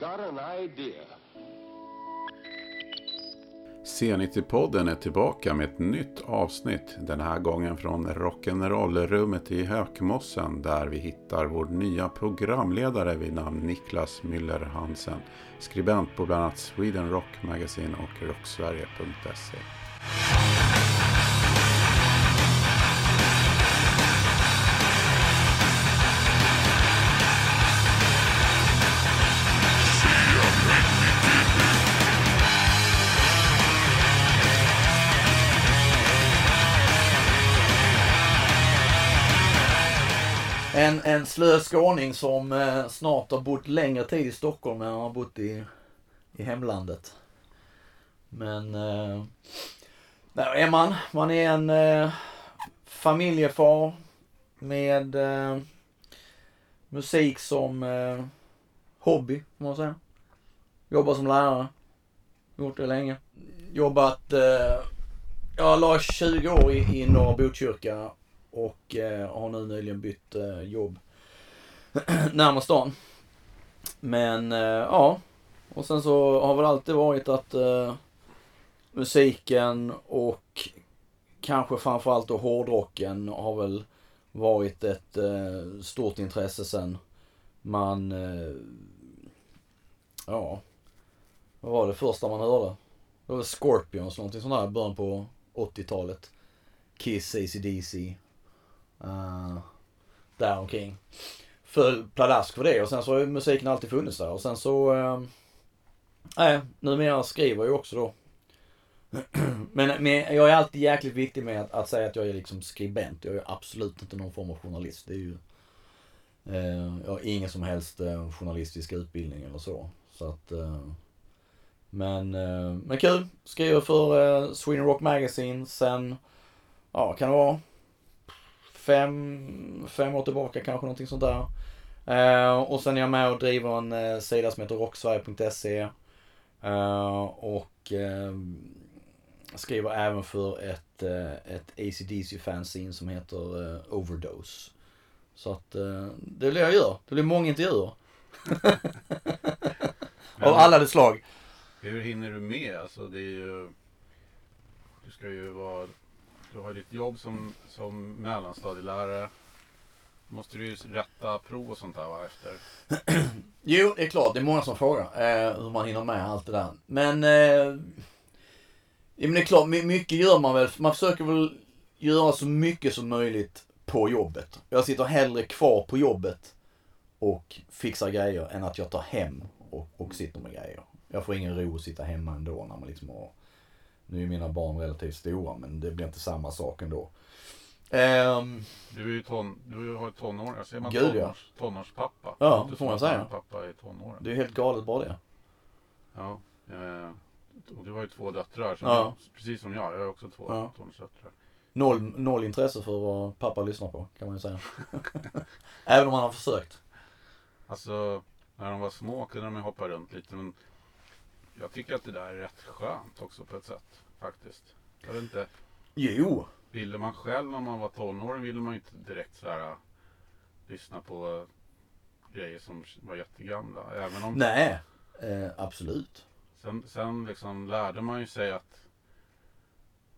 Got an idea. C90-podden är tillbaka med ett nytt avsnitt. Den här gången från rock'n'roll-rummet i Hökmossen där vi hittar vår nya programledare vid namn Niklas Müller Hansen. Skribent på bland annat Sweden Rock Magazine och rocksverige.se. En, en slö skåning som eh, snart har bott längre tid i Stockholm än han har bott i, i hemlandet. Men, eh, där är man. Man är en eh, familjefar med eh, musik som eh, hobby, får man säga. Jobbar som lärare. Gjort det länge. Jobbat, eh, jag la 20 år i, i Norra Botkyrka och eh, har nu nyligen bytt eh, jobb närmast stan. Men eh, ja, och sen så har väl alltid varit att musiken och kanske framförallt då hårdrocken har väl varit ett eh, stort intresse sen man, eh, ja, vad var det första man hörde? Det var Scorpions, någonting sånt där i början på 80-talet. Kiss, ACDC, Uh, där omkring. Föll pladask för det och sen så har ju musiken alltid funnits där och sen så... Uh, äh, numera skriver jag också då. men, men jag är alltid jäkligt viktig med att, att, säga att jag är liksom skribent. Jag är absolut inte någon form av journalist. Det är ju... Uh, jag har ingen som helst uh, journalistisk utbildning eller så. Så att... Uh, men, men kul. Skriver för Sweden Rock Magazine sen... Ja, kan det vara fem, fem år tillbaka kanske någonting sånt där. Uh, och sen är jag med och driver en uh, sida som heter rocksverige.se. Uh, och skriver även för ett, ett ACDC fanzine som heter Overdose. Så att det är det jag gör. Det blir många intervjuer. Av alla de slag. Hur hinner du med? Alltså det är ju... Du ska ju vara du har ditt jobb som, som mellanstadielärare. Måste du ju rätta prov och sånt där va, efter? jo, det är klart. Det är många som frågar eh, hur man hinner med allt det där. Men, eh, ja, men det är klart, mycket gör man väl. Man försöker väl göra så mycket som möjligt på jobbet. Jag sitter hellre kvar på jobbet och fixar grejer än att jag tar hem och, och sitter med grejer. Jag får ingen ro att sitta hemma ändå när man liksom har nu är mina barn relativt stora men det blir inte samma sak ändå. Um, du är ju ton, du har ju tonåringar, säger man gud, tonårs, ja. tonårspappa? Ja, det får man säga. Pappa i tonåren. Det är helt galet bara det. Ja. Eh, och du har ju två döttrar, som ja. jag, precis som jag. Jag har också två ja. tonårsdöttrar. Noll, noll intresse för vad pappa lyssnar på, kan man ju säga. Även om han har försökt. Alltså, när de var små kunde de ju hoppa runt lite men jag tycker att det där är rätt skönt också på ett sätt. Faktiskt. Jag vet inte. Jo. Ville man själv när man var tonåring ville man inte direkt så här, lyssna på grejer som var jättegamla. Även om Nej, eh, absolut. Sen, sen liksom lärde man ju sig att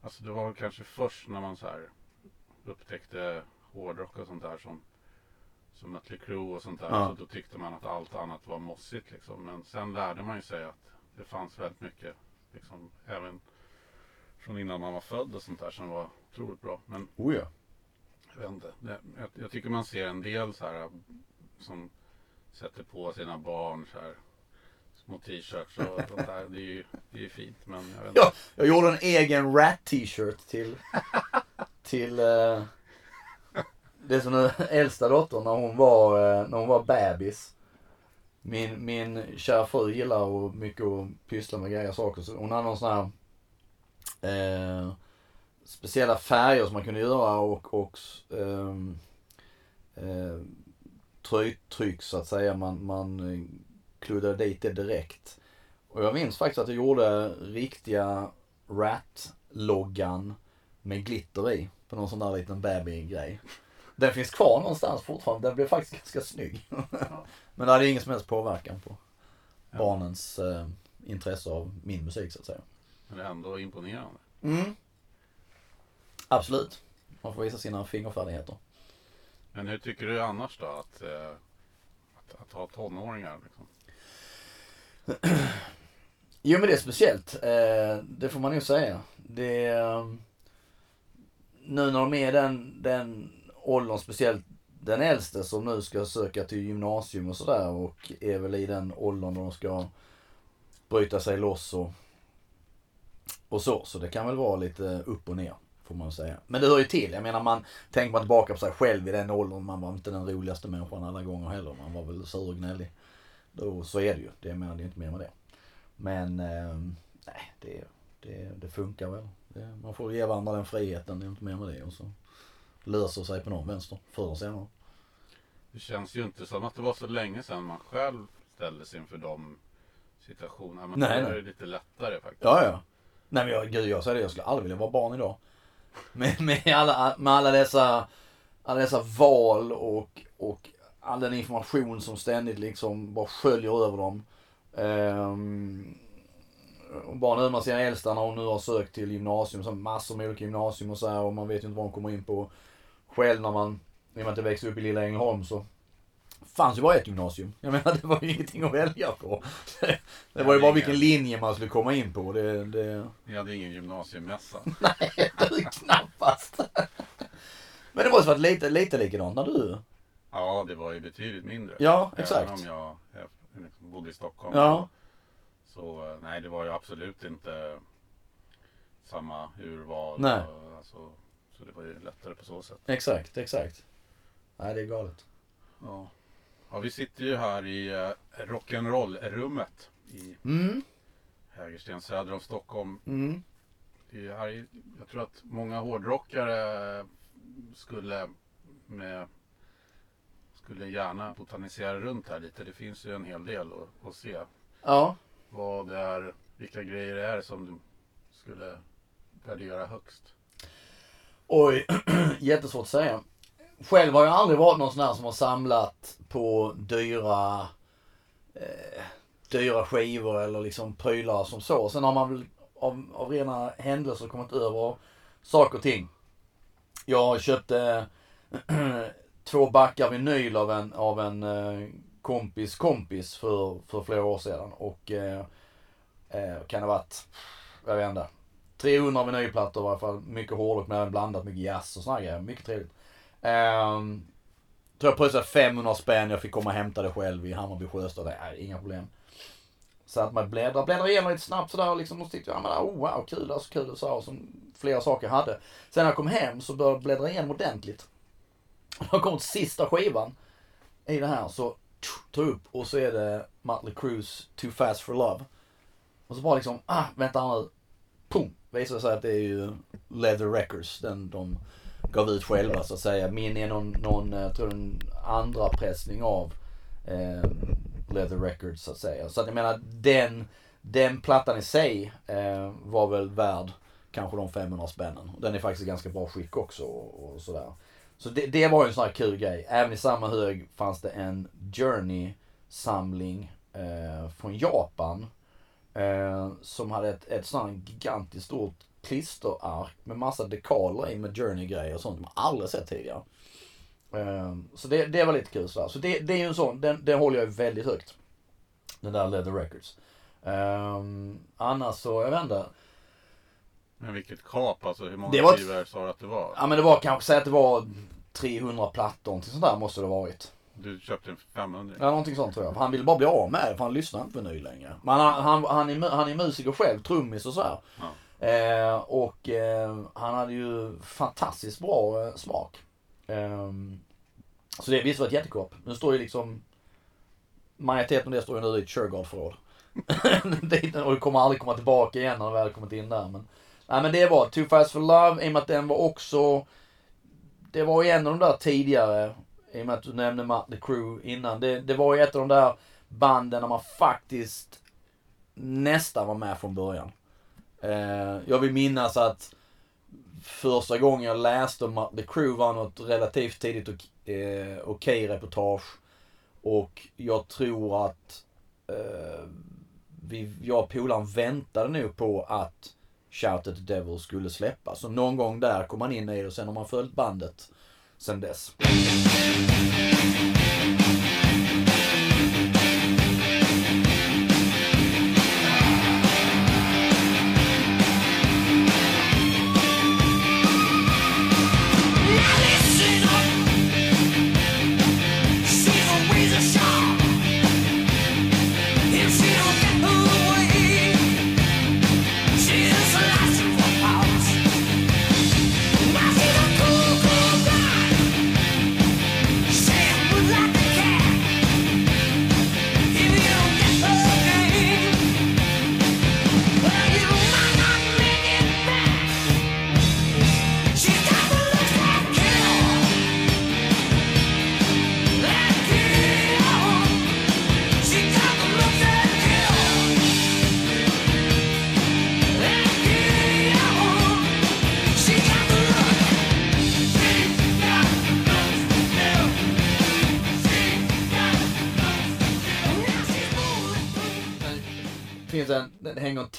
Alltså det var kanske först när man så här upptäckte hårdrock och sånt där som som Mötley Crüe och sånt där. Ja. Så då tyckte man att allt annat var mossigt liksom. Men sen lärde man ju sig att det fanns väldigt mycket, liksom, även från innan man var född och sånt där som var otroligt bra. Men oh ja. jag, vet inte, det, jag, jag, tycker man ser en del så här som sätter på sina barn så här små t-shirts och sånt där. Det är ju det är fint men jag vet inte. Ja, jag gjorde en egen rat t-shirt till, till uh, det som den äldsta dottern när hon var, uh, när hon var bebis. Min, min kära fru gillar och mycket att pyssla med grejer och saker. Så hon hade någon sån här eh, speciella färger som man kunde göra och, och ehm, eh, eh, tröjtryck så att säga. Man, man eh, kluddade dit det direkt. Och jag minns faktiskt att jag gjorde riktiga Rat-loggan med glitter i. På någon sån där liten baby-grej. Den finns kvar någonstans fortfarande. Den blev faktiskt ganska snygg. Men det hade ingen som helst påverkan på, barnens eh, intresse av min musik så att säga. Men det är ändå imponerande. Mm. Absolut. Man får visa sina fingerfärdigheter. Men hur tycker du annars då att, eh, att, att ha tonåringar? Liksom? Jo men det är speciellt. Eh, det får man nog säga. Det är, nu när de är den, den åldern, speciellt den äldste som nu ska söka till gymnasium och sådär och är väl i den åldern då de ska bryta sig loss och, och så. Så det kan väl vara lite upp och ner får man säga. Men det hör ju till. Jag menar man tänker man tillbaka på sig själv i den åldern. Man var inte den roligaste människan alla gånger heller. Man var väl sur och gnällig. Då, så är det ju. Det, jag menar, det är inte mer med det. Men eh, nej, det, det, det funkar väl. Det, man får ge varandra den friheten. Det är inte mer med det. Och så löser sig på någon vänster förr eller senare. Det känns ju inte som att det var så länge sedan man själv ställdes inför de situationerna. Men Nej, nu är det lite lättare faktiskt. Ja, ja. Nej men jag, gud jag säger det, jag skulle aldrig vilja vara barn idag. Med, med, alla, med alla dessa, alla dessa val och, och all den information som ständigt liksom bara sköljer över dem. Ehm, och bara nu med sina äldsta när hon nu har sökt till gymnasium, så massor med olika gymnasium och så här och man vet ju inte vad hon kommer in på. Själv när man, i och med att jag växte upp i lilla Ängelholm så fanns ju bara ett gymnasium. Jag menar det var ju ingenting att välja på. Det var ju bara vilken linje man skulle komma in på. Det, det... Ni hade ingen gymnasiemässa. Nej, knappast. Men det måste varit lite, lite likadant när du... Ja, det var ju betydligt mindre. Ja, exakt. Även om jag eh, liksom bodde i Stockholm. Ja. Så eh, nej, det var ju absolut inte samma urval. Nej. Alltså, så det var ju lättare på så sätt. Exakt, exakt. Nej, det är galet. Ja. ja, vi sitter ju här i eh, rock'n'roll-rummet i Mm, Hägersten söder om Stockholm. mm. Det är här, i- jag tror att många hårdrockare skulle med skulle gärna botanisera runt här lite. Det finns ju en hel del att, att se. Ja. Vad det är, vilka grejer det är som du skulle värdera högst. Oj, jättesvårt att säga. Själv har jag aldrig varit någon sån här som har samlat på dyra, eh, dyra skivor eller liksom prylar som så. Sen har man väl av, av rena händelser kommit över saker och ting. Jag köpte två backar vinyl av en, av en eh, kompis kompis för, för flera år sedan. Och eh, eh, kan det ha varit, jag vet inte, 300 vinylplattor i alla fall. Mycket hårdrock men även blandat mycket jazz och såna grejer. Mycket trevligt. Um, tror jag pröjsade 500 spänn. Jag fick komma och hämta det själv i Hammarby Sjöstad. Det är inga problem. Så att man bläddrar, bläddrar igenom lite snabbt sådär och liksom och tyckte jag, ja, men, oh, wow, kul, alltså kul och så här, som flera saker jag hade. Sen när jag kom hem så började jag bläddra igenom ordentligt. Och när jag kom till sista skivan i det här så tog jag upp och så är det Mötley Crües Too Fast For Love. Och så bara liksom, ah, vänta här nu. Pum! Visar sig att det är ju Leather Records, den de gav ut själva så att säga. Min är någon, någon jag tror en andra pressning av eh, Leather Records så att säga. Så att jag menar den, den plattan i sig eh, var väl värd kanske de 500 spännen. Den är faktiskt i ganska bra skick också och, och sådär. Så det, det var ju en sån här kul grej. Även i samma hög fanns det en Journey-samling eh, från Japan. Eh, som hade ett, ett sånt gigantiskt stort klisterark med massa dekaler i med Journey-grejer och sånt som jag aldrig sett tidigare. Eh, så det, det var lite kul sådär. Så det, det är ju en sån, den, den håller jag väldigt högt. Den där Leather Records. Eh, annars så, jag vet inte. Men vilket kap alltså. Hur många Det var ett- skivor sa du att det var? Ja men det var kanske, säg att det var 300 plattor, någonting sånt där måste det ha varit. Du köpte en 500? Ja, någonting sånt tror jag. För han ville bara bli av med det, för han lyssnar inte på ny längre. Men han, han, han, är, han är musiker själv, trummis och så här. Ja. Eh, och eh, han hade ju fantastiskt bra eh, smak. Eh, så det visst var ett jättekopp. Nu står ju liksom majoriteten av det står ju nu i ett Shergard-förråd. Och det kommer aldrig komma tillbaka igen när det väl kommit in där. Men, nej, men det var Too Fast For Love, i och med att den var också det var ju en av de där tidigare, i och med att du nämnde The Crew innan. Det, det var ju ett av de där banden där man faktiskt nästan var med från början. Eh, jag vill minnas att första gången jag läste om The Crew var något relativt tidigt och, eh, okej reportage. Och jag tror att eh, vi, jag och polaren väntade nog på att Shout at the Devil skulle släppas. Så någon gång där kom man in i det och sen har man följt bandet sen dess.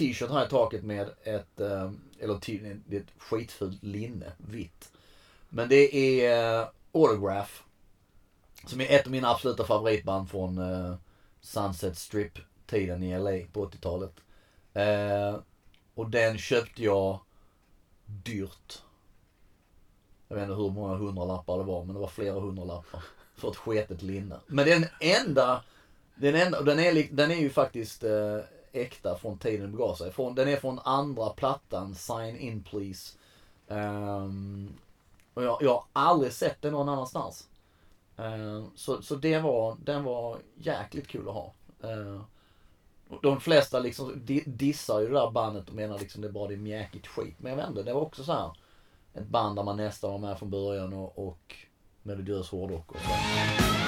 T-shirt här i taket med ett, eh, eller t- det är ett skitfult linne, vitt. Men det är eh, Autograph. Som är ett av mina absoluta favoritband från eh, Sunset Strip-tiden i LA på 80-talet. Och den köpte jag dyrt. Jag vet inte hur många hundralappar det var, men det var flera hundralappar. För ett sketet linne. Men den enda, den enda, den är, den är ju faktiskt äkta från tiden det begav sig. Från, den är från andra plattan, Sign In Please. Um, och jag, jag har aldrig sett den någon annanstans. Uh, så så det var, den var jäkligt kul att ha. Uh, de flesta liksom dissar ju det där bandet och menar liksom det är bara det mjäkigt skit. Men jag vet inte, det var också så här ett band där man nästan var med från början och, och melodiös hårdrock och så.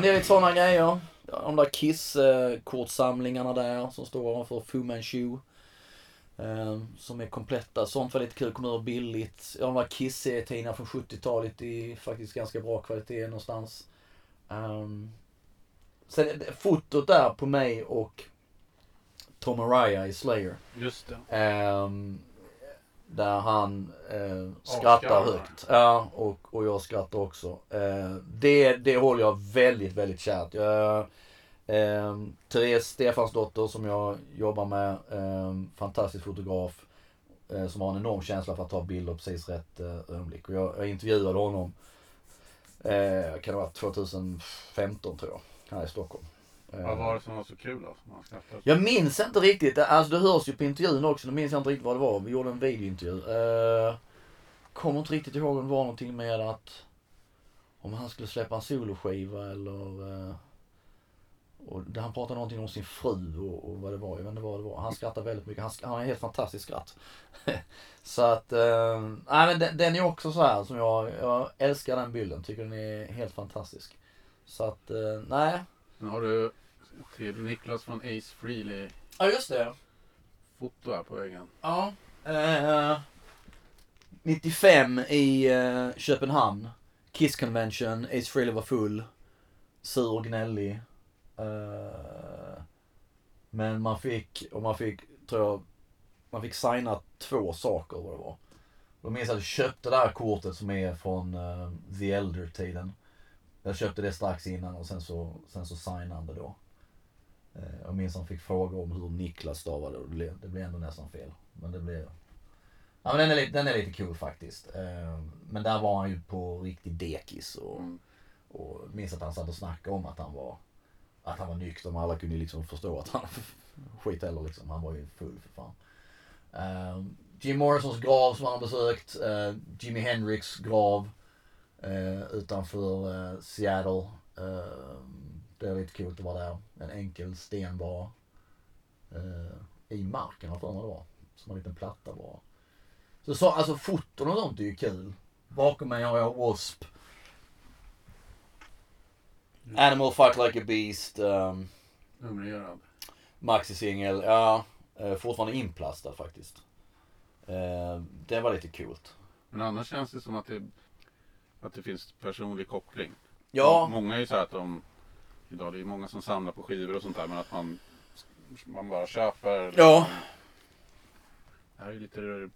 Men det är lite sådana grejer. De där Kiss-kortsamlingarna där som står för Fu Manchu. Eh, som är kompletta. Sånt var lite kul, kommer ur billigt. Ja, de där Kiss-tidningarna från 70-talet i faktiskt ganska bra kvalitet någonstans. Um, sen fotot där på mig och Tom Araya i Slayer. Just det. Um, där han eh, skrattar högt. Ja, och, och jag skrattar också. Eh, det, det håller jag väldigt, väldigt kärt. Jag, eh, Therese Stefansdotter som jag jobbar med, eh, fantastisk fotograf. Eh, som har en enorm känsla för att ta bilder precis rätt eh, ögonblick. Och jag, jag intervjuade honom, eh, kan det vara 2015 tror jag, här i Stockholm. Vad var det som var så kul då? Jag minns inte riktigt. Alltså det hörs ju på intervjun också. Nu minns jag inte riktigt vad det var. Vi gjorde en videointervju. Uh, kommer inte riktigt ihåg om det var någonting med att om han skulle släppa en soloskiva eller uh, och han pratade någonting om sin fru och, och, vad det var. Jag vet inte vad det var. Han skrattar väldigt mycket. Han, han har en helt fantastisk skratt. så att, uh, nej men den, den, är också så här som jag, jag älskar den bilden. Tycker den är helt fantastisk. Så att, uh, nej. Har du till Niklas från Ace Frehley. Ja, just det. Foto här på väggen. Ja. Eh, 95 i eh, Köpenhamn. Kiss Convention. Ace Frehley var full. Sur och gnällig. Eh, men man fick, och man fick, tror jag, man fick signa två saker vad det var. Då minns jag att jag köpte det här kortet som är från uh, The Elder-tiden. Jag köpte det strax innan och sen så, sen så signade han det då. Eh, jag minns han fick frågor om hur Niklas stavade och det blev, ändå nästan fel. Men det blev... Ja men den är, lite, den är lite cool faktiskt. Eh, men där var han ju på riktig dekis och, mm. och minns att han satt och snackade om att han var att han var nykter men alla kunde liksom förstå att han skit heller liksom. Han var ju full för fan. Uh, Jim Morrisons grav som han har besökt. Uh, Jimi Hendrix grav utanför Seattle Det är lite coolt att vara där. En enkel stenbara. Eh, I marken har jag för mig det var. Som en liten platta bara. Så, så alltså foton och sånt är ju kul. Bakom mig har jag W.A.S.P. Animal Fight Like a Beast. Um, Numrerad. Maxi-singel. Ja, eh, fortfarande inplastad faktiskt. Eh, det var lite coolt. Men annars känns det som att det, att det finns personlig koppling. Ja, Många är ju så här att de, idag det är många som samlar på skivor och sånt där men att man, man bara köper. Ja. Det här är lite,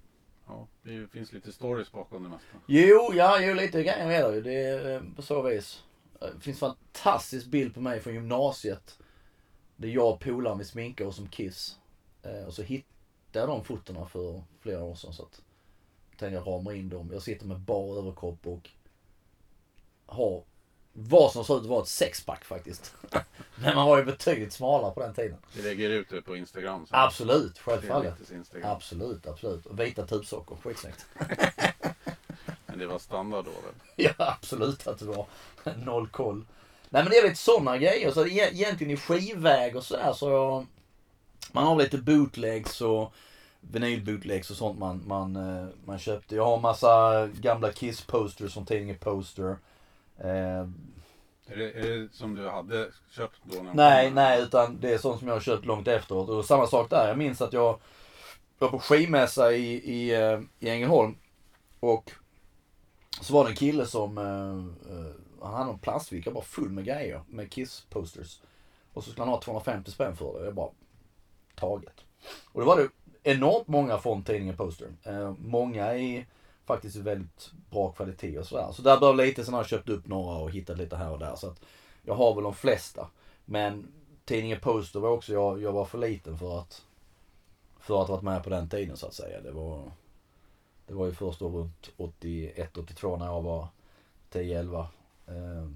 ja det finns lite stories bakom det mesta. Jo, ja, jo lite grejer är det ju. Det är eh, på så vis. Det finns en fantastisk bild på mig från gymnasiet. Där jag och polaren vi sminkade oss som Kiss. Eh, och så hittade jag de fotona för flera år sedan. Så att tänkte jag ramar in dem. Jag sitter med bar överkropp och har vad som ser ut att vara ett sexpack faktiskt. Men man var ju betydligt smalare på den tiden. Vi lägger ut det på Instagram. sen. Absolut, självfallet. Absolut, absolut. Och vita tubsockor, skitsnyggt. Men det var standard då väl? Ja, absolut att det var. Noll koll. Nej men det är lite sådana grejer. Så egentligen i skivväg och sådär så... Man har lite bootlegs och vinylbootlegs och sånt man, man, eh, man köpte. Jag har massa gamla Kiss-posters från tidningen Poster. Eh, Är det, är det som du hade köpt då? När nej, nej, utan det är sånt som jag har köpt långt efteråt. Och samma sak där. Jag minns att jag var på skivmässa i, i, eh, i Ängelholm. Och så var det en kille som, eh, eh, han hade en plastficka bara full med grejer. Med Kiss-posters. Och så skulle han ha 250 spänn för det. Jag bara, taget. Och då var det enormt många från tidningen Poster. Eh, många i faktiskt i väldigt bra kvalitet och sådär. Så där bör lite, sen har jag köpt upp några och hittat lite här och där. Så att jag har väl de flesta. Men tidningen Poster var också, jag, jag var för liten för att för att ha varit med på den tiden så att säga. Det var, det var ju först då runt 81, 82 när jag var 10, 11. Eh,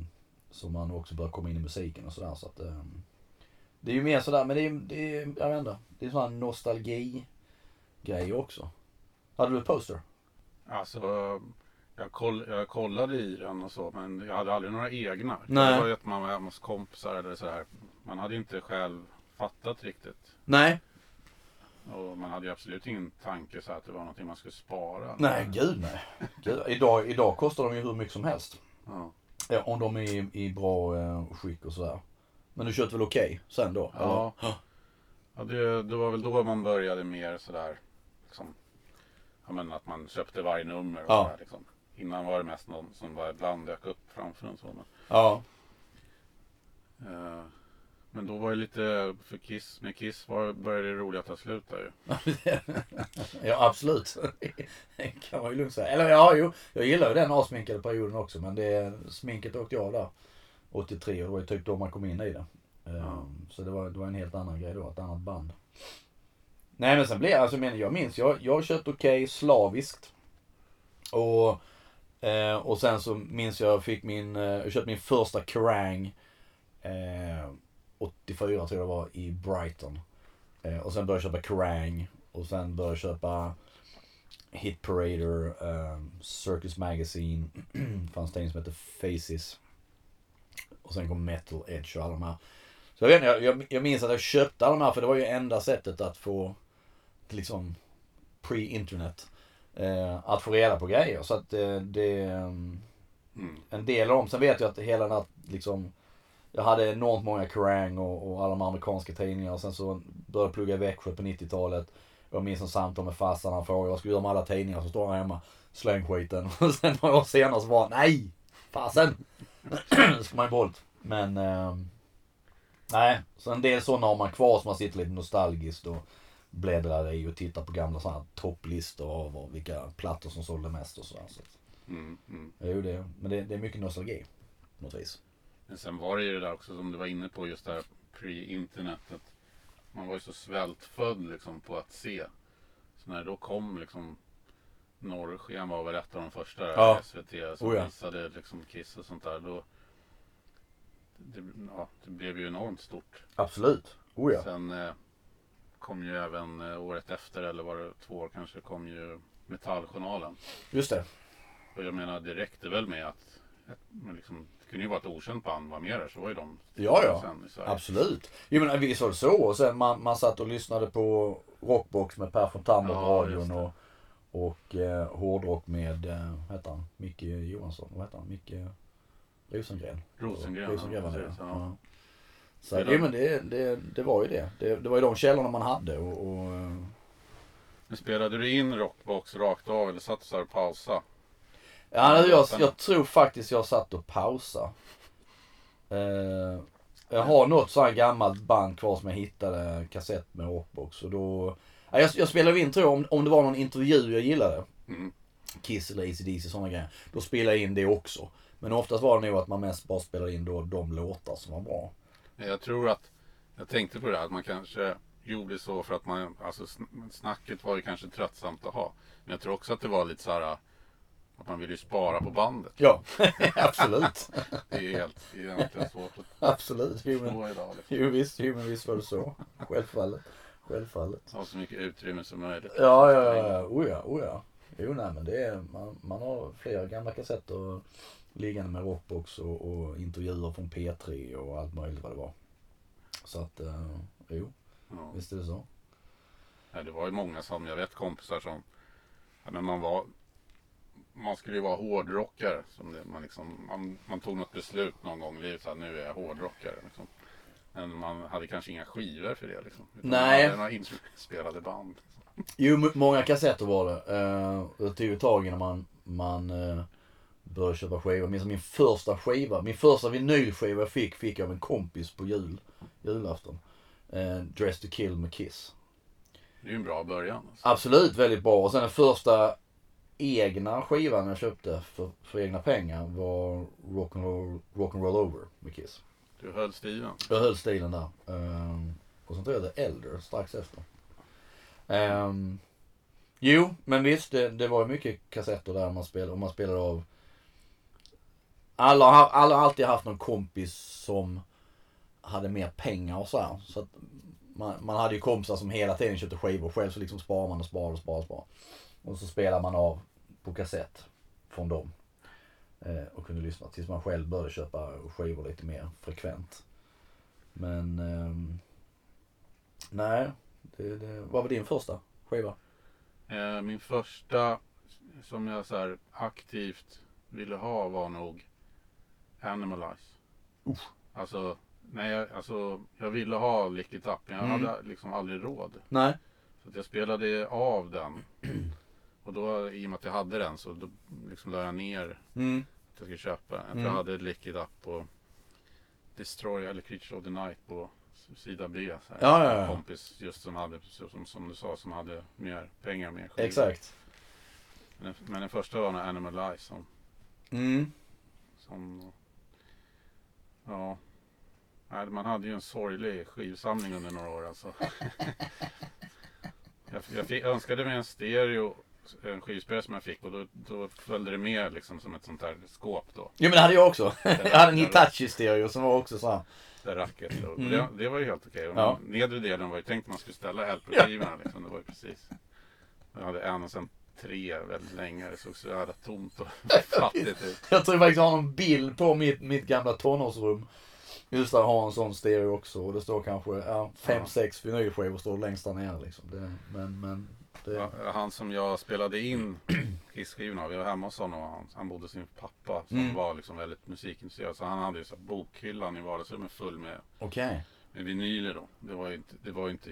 som man också började komma in i musiken och sådär. Så att, eh, det är ju mer sådär, men det är, det är jag vet inte. Det är sån här nostalgi grej också. Hade du poster? Alltså, jag, koll, jag kollade i den och så men jag hade aldrig några egna. Nej. Det var ju att man var hemma hos kompisar eller så här. Man hade ju inte själv fattat riktigt. Nej. Och man hade ju absolut ingen tanke så att det var någonting man skulle spara. Nej, gud nej. Gud, idag, idag kostar de ju hur mycket som helst. Ja. Ja, om de är i, i bra eh, skick och sådär. Men du köpte väl okej sen då? Ja. eller? Ja, det, det var väl då man började mer sådär. Liksom, ja, men att man köpte varje nummer och Ja. sådär, liksom. Innan var det mest någon som bara ibland dök upp framför en så. Men, Ja. eh, men då var det lite, för Kiss, med Kiss var, började det roliga ta slut där ju. ja, absolut. Det kan man ju lugnt säga. Eller ja, jo. Jag gillar ju den avsminkade perioden också. Men det, sminket åkte jag där 83 och det var ju typ då man kom in i det. Ja. Så det var, det var en helt annan grej då, ett annat band. Nej men sen blev jag, alltså men jag minns, jag, jag kött okej slaviskt. Och, eh, och sen så minns jag, jag fick min, eh, jag köpte min första Kerrang! Eh, 84 tror jag det var i Brighton. Eh, och sen började jag köpa Kerrang! Och sen började jag köpa Hit Parader, eh, Circus Magazine, fanns det en som hette Faces. Och sen kom Metal Edge och alla de här. Så jag vet inte, jag, jag, jag minns att jag köpte alla de här för det var ju enda sättet att få liksom pre-internet. Eh, att få reda på grejer. Så att eh, det, Mm. en del av dem. Sen vet jag att hela den här liksom jag hade enormt många Kerrang och, och alla de amerikanska tidningar. Och sen så började jag plugga i Växjö på 90-talet. Jag minns en samtal med farsan. Han frågade vad jag skulle göra med alla tidningar som står här hemma. Släng skiten. Och sen några år senare så var nej! Fasen! Ska man ju bort. Men ehm, nej, så en del sådana har man kvar som man sitter lite nostalgiskt och bläddrar i och tittar på gamla sådana topplistor av vilka plattor som sålde mest och sådär. Så Mm, mm. jo, det, men det, det är mycket nostalgi på något vis. Men sen var det ju det där också som du var inne på just det här pre-internetet. Man var ju så svältfödd liksom på att se. Så när det då kom liksom Norrsken var väl ett av de första där, Ja. SVT som Oh ja. visade liksom Kiss och sånt där. Då, det, ja, det blev ju enormt stort. Absolut. Oh ja. Sen eh, kom ju även eh, året efter eller var det två år kanske kom ju Metalljournalen. Just det. Och jag menar det räckte väl med att liksom det kunde ju vara ett okänt band var med där så var ju de Ja, ja. Absolut. Jo men visst var det så. Och sen man, man satt och lyssnade på Rockbox med Per Tammer på Ja, radion och, och eh, hårdrock med, eh, vad heter han, Micke Johansson, vad heter han, Micke Rosengren. Rosengren, Rosengren ja, precis, ja. ja. Ja. Så Spelar- jo men det, det, det var ju det. det. Det var ju de källorna man hade och, och eh, spelade du in Rockbox rakt av eller satt du så här och pausa? Ja, jag, jag tror faktiskt jag satt och pausa. Eh, jag har något sånt här gammalt band kvar som jag hittade kassett med rockbox och då... Ja, jag, jag spelade in tror jag om, om det var någon intervju jag gillade. Mm. Kiss eller ACDC sådana grejer. Då spelade jag in det också. Men oftast var det nog att man mest bara spelade in då de låtar som var bra. Jag tror att, jag tänkte på det här, att man kanske gjorde så för att man, alltså sn- snacket var ju kanske tröttsamt att ha. Men jag tror också att det var lite så här att man ville ju spara på bandet. Ja, absolut. Det är helt, det är egentligen svårt att absolut. Förstå idag. Liksom. jo, visst, jo, men visst var det så. Självfallet. Självfallet. Ha så mycket utrymme som möjligt. Ja, ja, ja. Oh ja, oh ja. Jo, nej, men det är, man, man har flera gamla kassetter liggande med rockbox och, och intervjuer från P3 och allt möjligt vad det var. Så att, eh, jo, Ja. visst är det så. Ja, det var ju många som, jag vet kompisar som, men man var, man skulle ju vara hårdrockare. Som det, man, liksom, man, man tog något beslut någon gång i livet att nu är jag hårdrockare. Liksom. Men man hade kanske inga skivor för det. Liksom. Utan Nej. Man hade några inspelade band. Jo, m- många kassetter var det. Eh, det tog ett tag innan man, man eh, började köpa skivor. Jag minns min första skiva, min första vinylskiva jag fick, fick jag av en kompis på jul, julafton. Eh, Dress to kill med Kiss. Det är ju en bra början. Alltså. Absolut väldigt bra. Och sen den första egna skivan jag köpte för, för egna pengar var Rock'n'Roll rock and roll Over med Kiss. Du höll stilen. Jag höll stilen där. Ehm, och sen tog jag The Elder strax efter. Ehm, jo, men visst det, det var ju mycket kassetter där man spelade, och man spelade av alla, har- alla har alltid haft någon kompis som hade mer pengar och så här. Så att man, man hade ju kompisar som hela tiden köpte skivor. Själv så liksom sparar man och sparar och sparar och sparar. Och så spelar man av på kassett från dem. Eh, och kunde lyssna tills man själv började köpa skivor lite mer frekvent. Men Eh, nej, det, det, vad var din första skiva? Eh, min första som jag så här aktivt ville ha var nog Animalize. Usch. Alltså, nej, jag- alltså, jag ville ha Lick It Up, men jag Mm. hade liksom aldrig råd. Nej. Så jag spelade av den. Och då, i och med att jag hade den, så då liksom la jag ner Mm. att jag skulle köpa den. Mm. Jag hade Lick It Up och Destroy eller Creature of the Night på sida B. Så här. Ja, ja, ja. En kompis just som hade, som, som du sa, som hade mer pengar, mer skivor. Exakt. Men, men den första var nog Animal Life som, Mm. som ja. Nej, man hade ju en sorglig skivsamling under några år alltså. jag, jag fick, önskade mig en stereo, en skivspelare som jag fick och då, då följde det med liksom som ett sånt där skåp då. Jo men det hade jag också. jag hade en Hitachi stereo som var också så här. Där racket. Och Mm. det, det var ju helt okej. Och Ja. nedre delen var ju tänkt att man skulle ställa LP-skivorna liksom. Det var ju precis. Jag hade en och sen tre väldigt länge. Det såg så jävla tomt och fattigt ut. Jag tror faktiskt jag har en bild på mitt, mitt gamla tonårsrum. Just där har en sån stereo också och det står kanske ja, fem, Ja. sex vinylskivor står längst där nere liksom. Det, men, men. Det, Ja, Han som jag spelade in Kiss-skivorna av, jag var hemma hos honom och han, han bodde hos sin pappa som Mm. var liksom väldigt musikintresserad. Så han hade ju så här bokhyllan i vardagsrummet full med, Okej. med vinyler då. Det var ju inte, det var inte,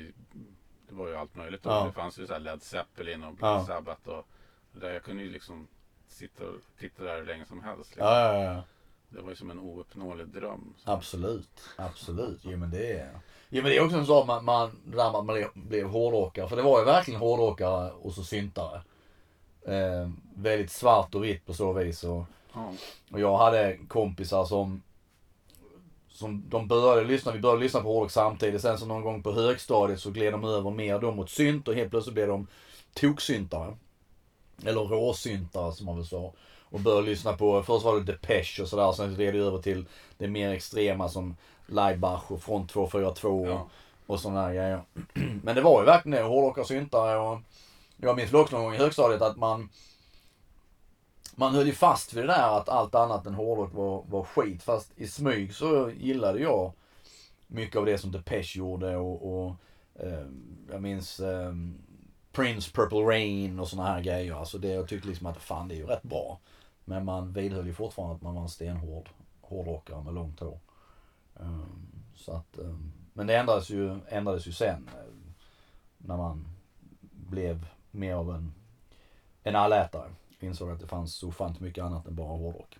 det var ju allt möjligt då. Ja. Det fanns ju så här Led Zeppelin och Ja. Black Sabbath och där jag kunde ju liksom sitta och titta där hur länge som helst. Liksom. Ja, ja, ja. Det var ju som en ouppnåelig dröm. Så. Absolut, absolut. Jo men det är... Jo men det är också en sak man, man, där man blev, blev hårdrockare. För det var ju verkligen hårdrockare och så syntare. Eh, väldigt svart och vitt på så vis. Och, Ja. och jag hade kompisar som som de började lyssna, vi började lyssna på hårdrock samtidigt. Sen så någon gång på högstadiet så gled de över mer då mot synt och helt plötsligt blev de toksyntare. Eller råsyntare som man väl sa. Och började lyssna på, först var det Depeche och sådär. Sen gled det över till det mer extrema som Laibach och Front 242 Ja. och, sådana här grejer. Men det var ju verkligen det, hårdrockare och syntare och jag minns väl också någon gång i högstadiet att man man höll ju fast vid det där att allt annat än hårdrock var, var skit. Fast i smyg så gillade jag mycket av det som Depeche gjorde och, och eh, jag minns eh, Prince Purple Rain och såna här grejer. Alltså det, jag tyckte liksom att fan det är ju rätt bra. Men man vidhöll ju fortfarande att man var en stenhård hårdrockare med långt hår. Um, så att, um, men det ändrades ju, ändrades ju sen. Ehm, när man blev mer av en, en allätare. Insåg att det fanns så ofantligt mycket annat än bara hårdrock.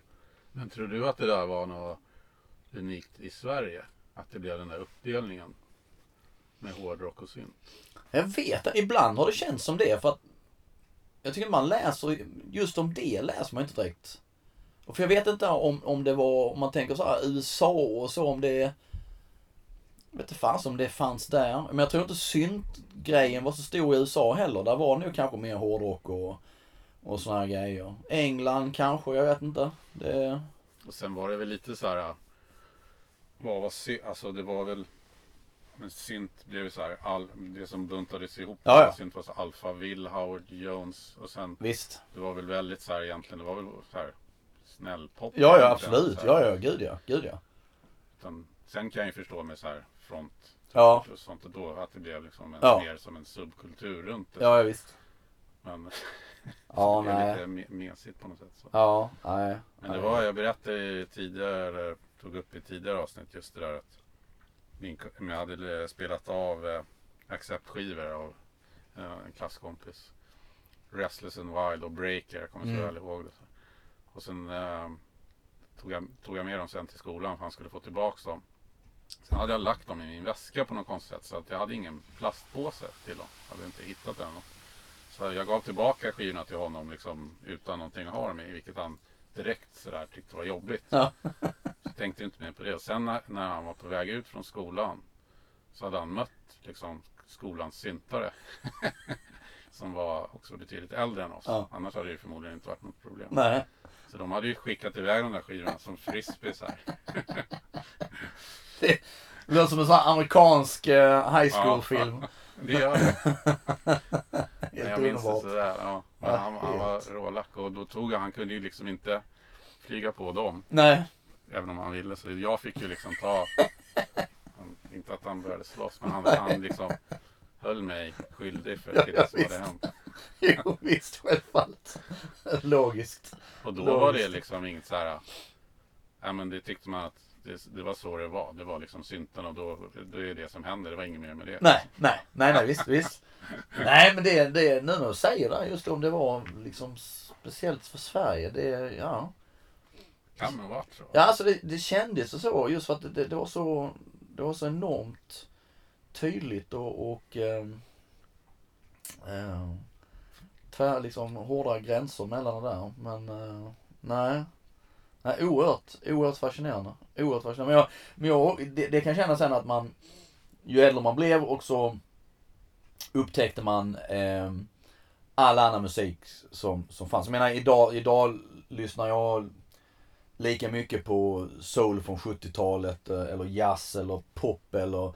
Men tror du att det där var något unikt i Sverige? Att det blev den där uppdelningen med hårdrock och synt? Jag vet Ibland har det känts som det för att jag tycker man läser, just om det läser man inte direkt. För jag vet inte om, om det var, om man tänker så här USA och så, om det Jag vet inte fan om det fanns där. Men jag tror inte syntgrejen var så stor i USA heller. Där var det nog kanske mer hårdrock och, och såna här grejer. England kanske, jag vet inte. Det... Och sen var det väl lite så här. Vad var alltså det var väl men synt blev så här, all, det som buntades ihop. Ja, ja. Synt var så Alpha Will, Howard Jones och sen. Visst. Det var väl väldigt så här egentligen, det var väl så här snällpop. Ja, ja absolut. Ja, ja, gud ja. Gud ja. Utan, sen kan jag ju förstå med så här front ja. och sånt och då att det blev liksom en, ja. mer som en subkultur runt det. Ja, ja visst. Men ja, det nej. lite mesigt på något sätt. Så. Ja, nej. Men det var, jag berättade tidigare, tog upp i tidigare avsnitt just det där att min, jag hade spelat av eh, Accept-skivor av eh, en klasskompis. Restless and Wild och Breaker, jag kommer så Mm. väl ihåg det. Och sen eh, tog, jag, tog jag med dem sen till skolan för han skulle få tillbaka dem. Sen hade jag lagt dem i min väska på något konstigt sätt så att jag hade ingen plastpåse till dem. Jag hade inte hittat den. Så jag gav tillbaka skivorna till honom liksom, utan någonting att ha dem i, vilket han direkt sådär tyckte var jobbigt. Ja. Så tänkte inte mer på det. Och sen när, när han var på väg ut från skolan så hade han mött liksom skolans syntare. som var också betydligt äldre än oss. Ja. Annars hade det förmodligen inte varit något problem. Nej. Så de hade ju skickat iväg de där skivorna som frisbees här. Det låter som en sån här amerikansk eh, high Ja. Det gör det. Men jag minns det sådär. Ja. Men han, han var rålack och då tog han, han kunde ju liksom inte flyga på dem. Nej. Även om han ville. Så jag fick ju liksom ta. Inte att han började slåss men han, han liksom höll mig skyldig för Ja, till det som hade visst. hänt. Jo, visst. Självfallet. Logiskt. Och då Logiskt. var det liksom inget så här. Ja men det tyckte man att det, det var så det var. Det var liksom synten och då, då är det som händer. Det var inget mer med det. Nej, nej, nej, nej, visst, visst. Nej, men det, det nu när du säger det, just om det var liksom speciellt för Sverige, det, ja. Kan det vara så? Ja, alltså det, det kändes och så, just för att det, det, var så, det var så enormt tydligt och, och eh, tvär, liksom hårda gränser mellan det där. Men eh, nej. Nej, oerhört, oerhört fascinerande. Oerhört fascinerande. Men, jag, men jag, det, det kan kännas sen att man, ju äldre man blev och så upptäckte man eh, all annan musik som, som fanns. Jag menar idag, idag lyssnar jag lika mycket på soul från 70-talet eh, eller jazz eller pop eller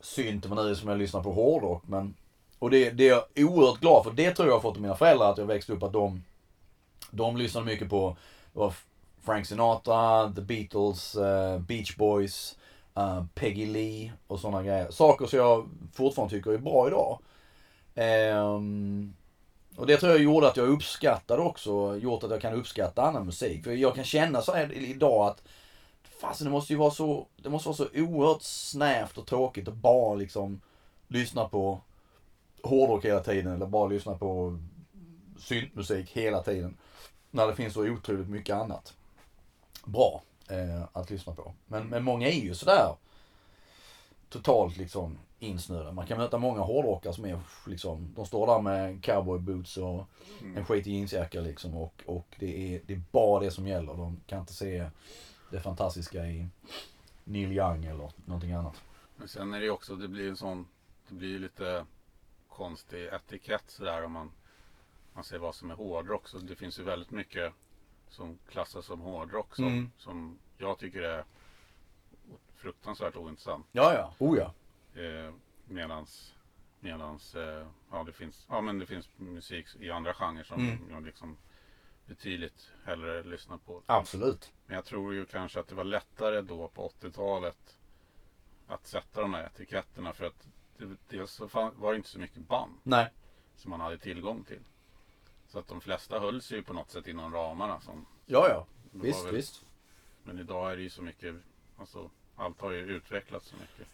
synt vad nu som jag lyssnar på hårdrock. Men, och det, det är jag oerhört glad för. Det tror jag har fått av mina föräldrar att jag växte upp att de, de lyssnade mycket på det var Frank Sinatra, The Beatles, uh, Beach Boys, uh, Peggy Lee och sådana grejer. Saker som jag fortfarande tycker är bra idag. Um, och det tror jag gjorde att jag uppskattade också, gjort att jag kan uppskatta annan musik. För jag kan känna så här idag att Fasen det måste ju vara så, det måste vara så oerhört snävt och tråkigt att bara liksom lyssna på hårdrock hela tiden eller bara lyssna på syntmusik hela tiden. När det finns så otroligt mycket annat bra eh, att lyssna på. Men, men många är ju sådär totalt liksom insnöade. Man kan möta många hårdrockare som är liksom, de står där med cowboyboots och en skitig jeansjacka liksom och, och det, är, det är bara det som gäller. De kan inte se det fantastiska i Neil Young eller någonting annat. Men sen är det ju också, det blir en sån, det blir ju lite konstig etikett sådär om man, man ser vad som är hårdrock. Så det finns ju väldigt mycket som klassas som hårdrock som, Mm. som jag tycker är fruktansvärt ointressant. Ja, ja. Oh ja. Eh, medans, medans eh, ja, det finns, ja men det finns musik i andra genrer som Mm. jag liksom betydligt hellre lyssna på. Absolut. Men jag tror ju kanske att det var lättare då på 80-talet att sätta de här etiketterna för att det, dels så var det inte så mycket band Nej. som man hade tillgång till. Så att de flesta höll sig ju på något sätt inom ramarna. Som, Ja, ja. Visst, väl- visst. Men idag är det ju så mycket, alltså allt har ju utvecklats så mycket.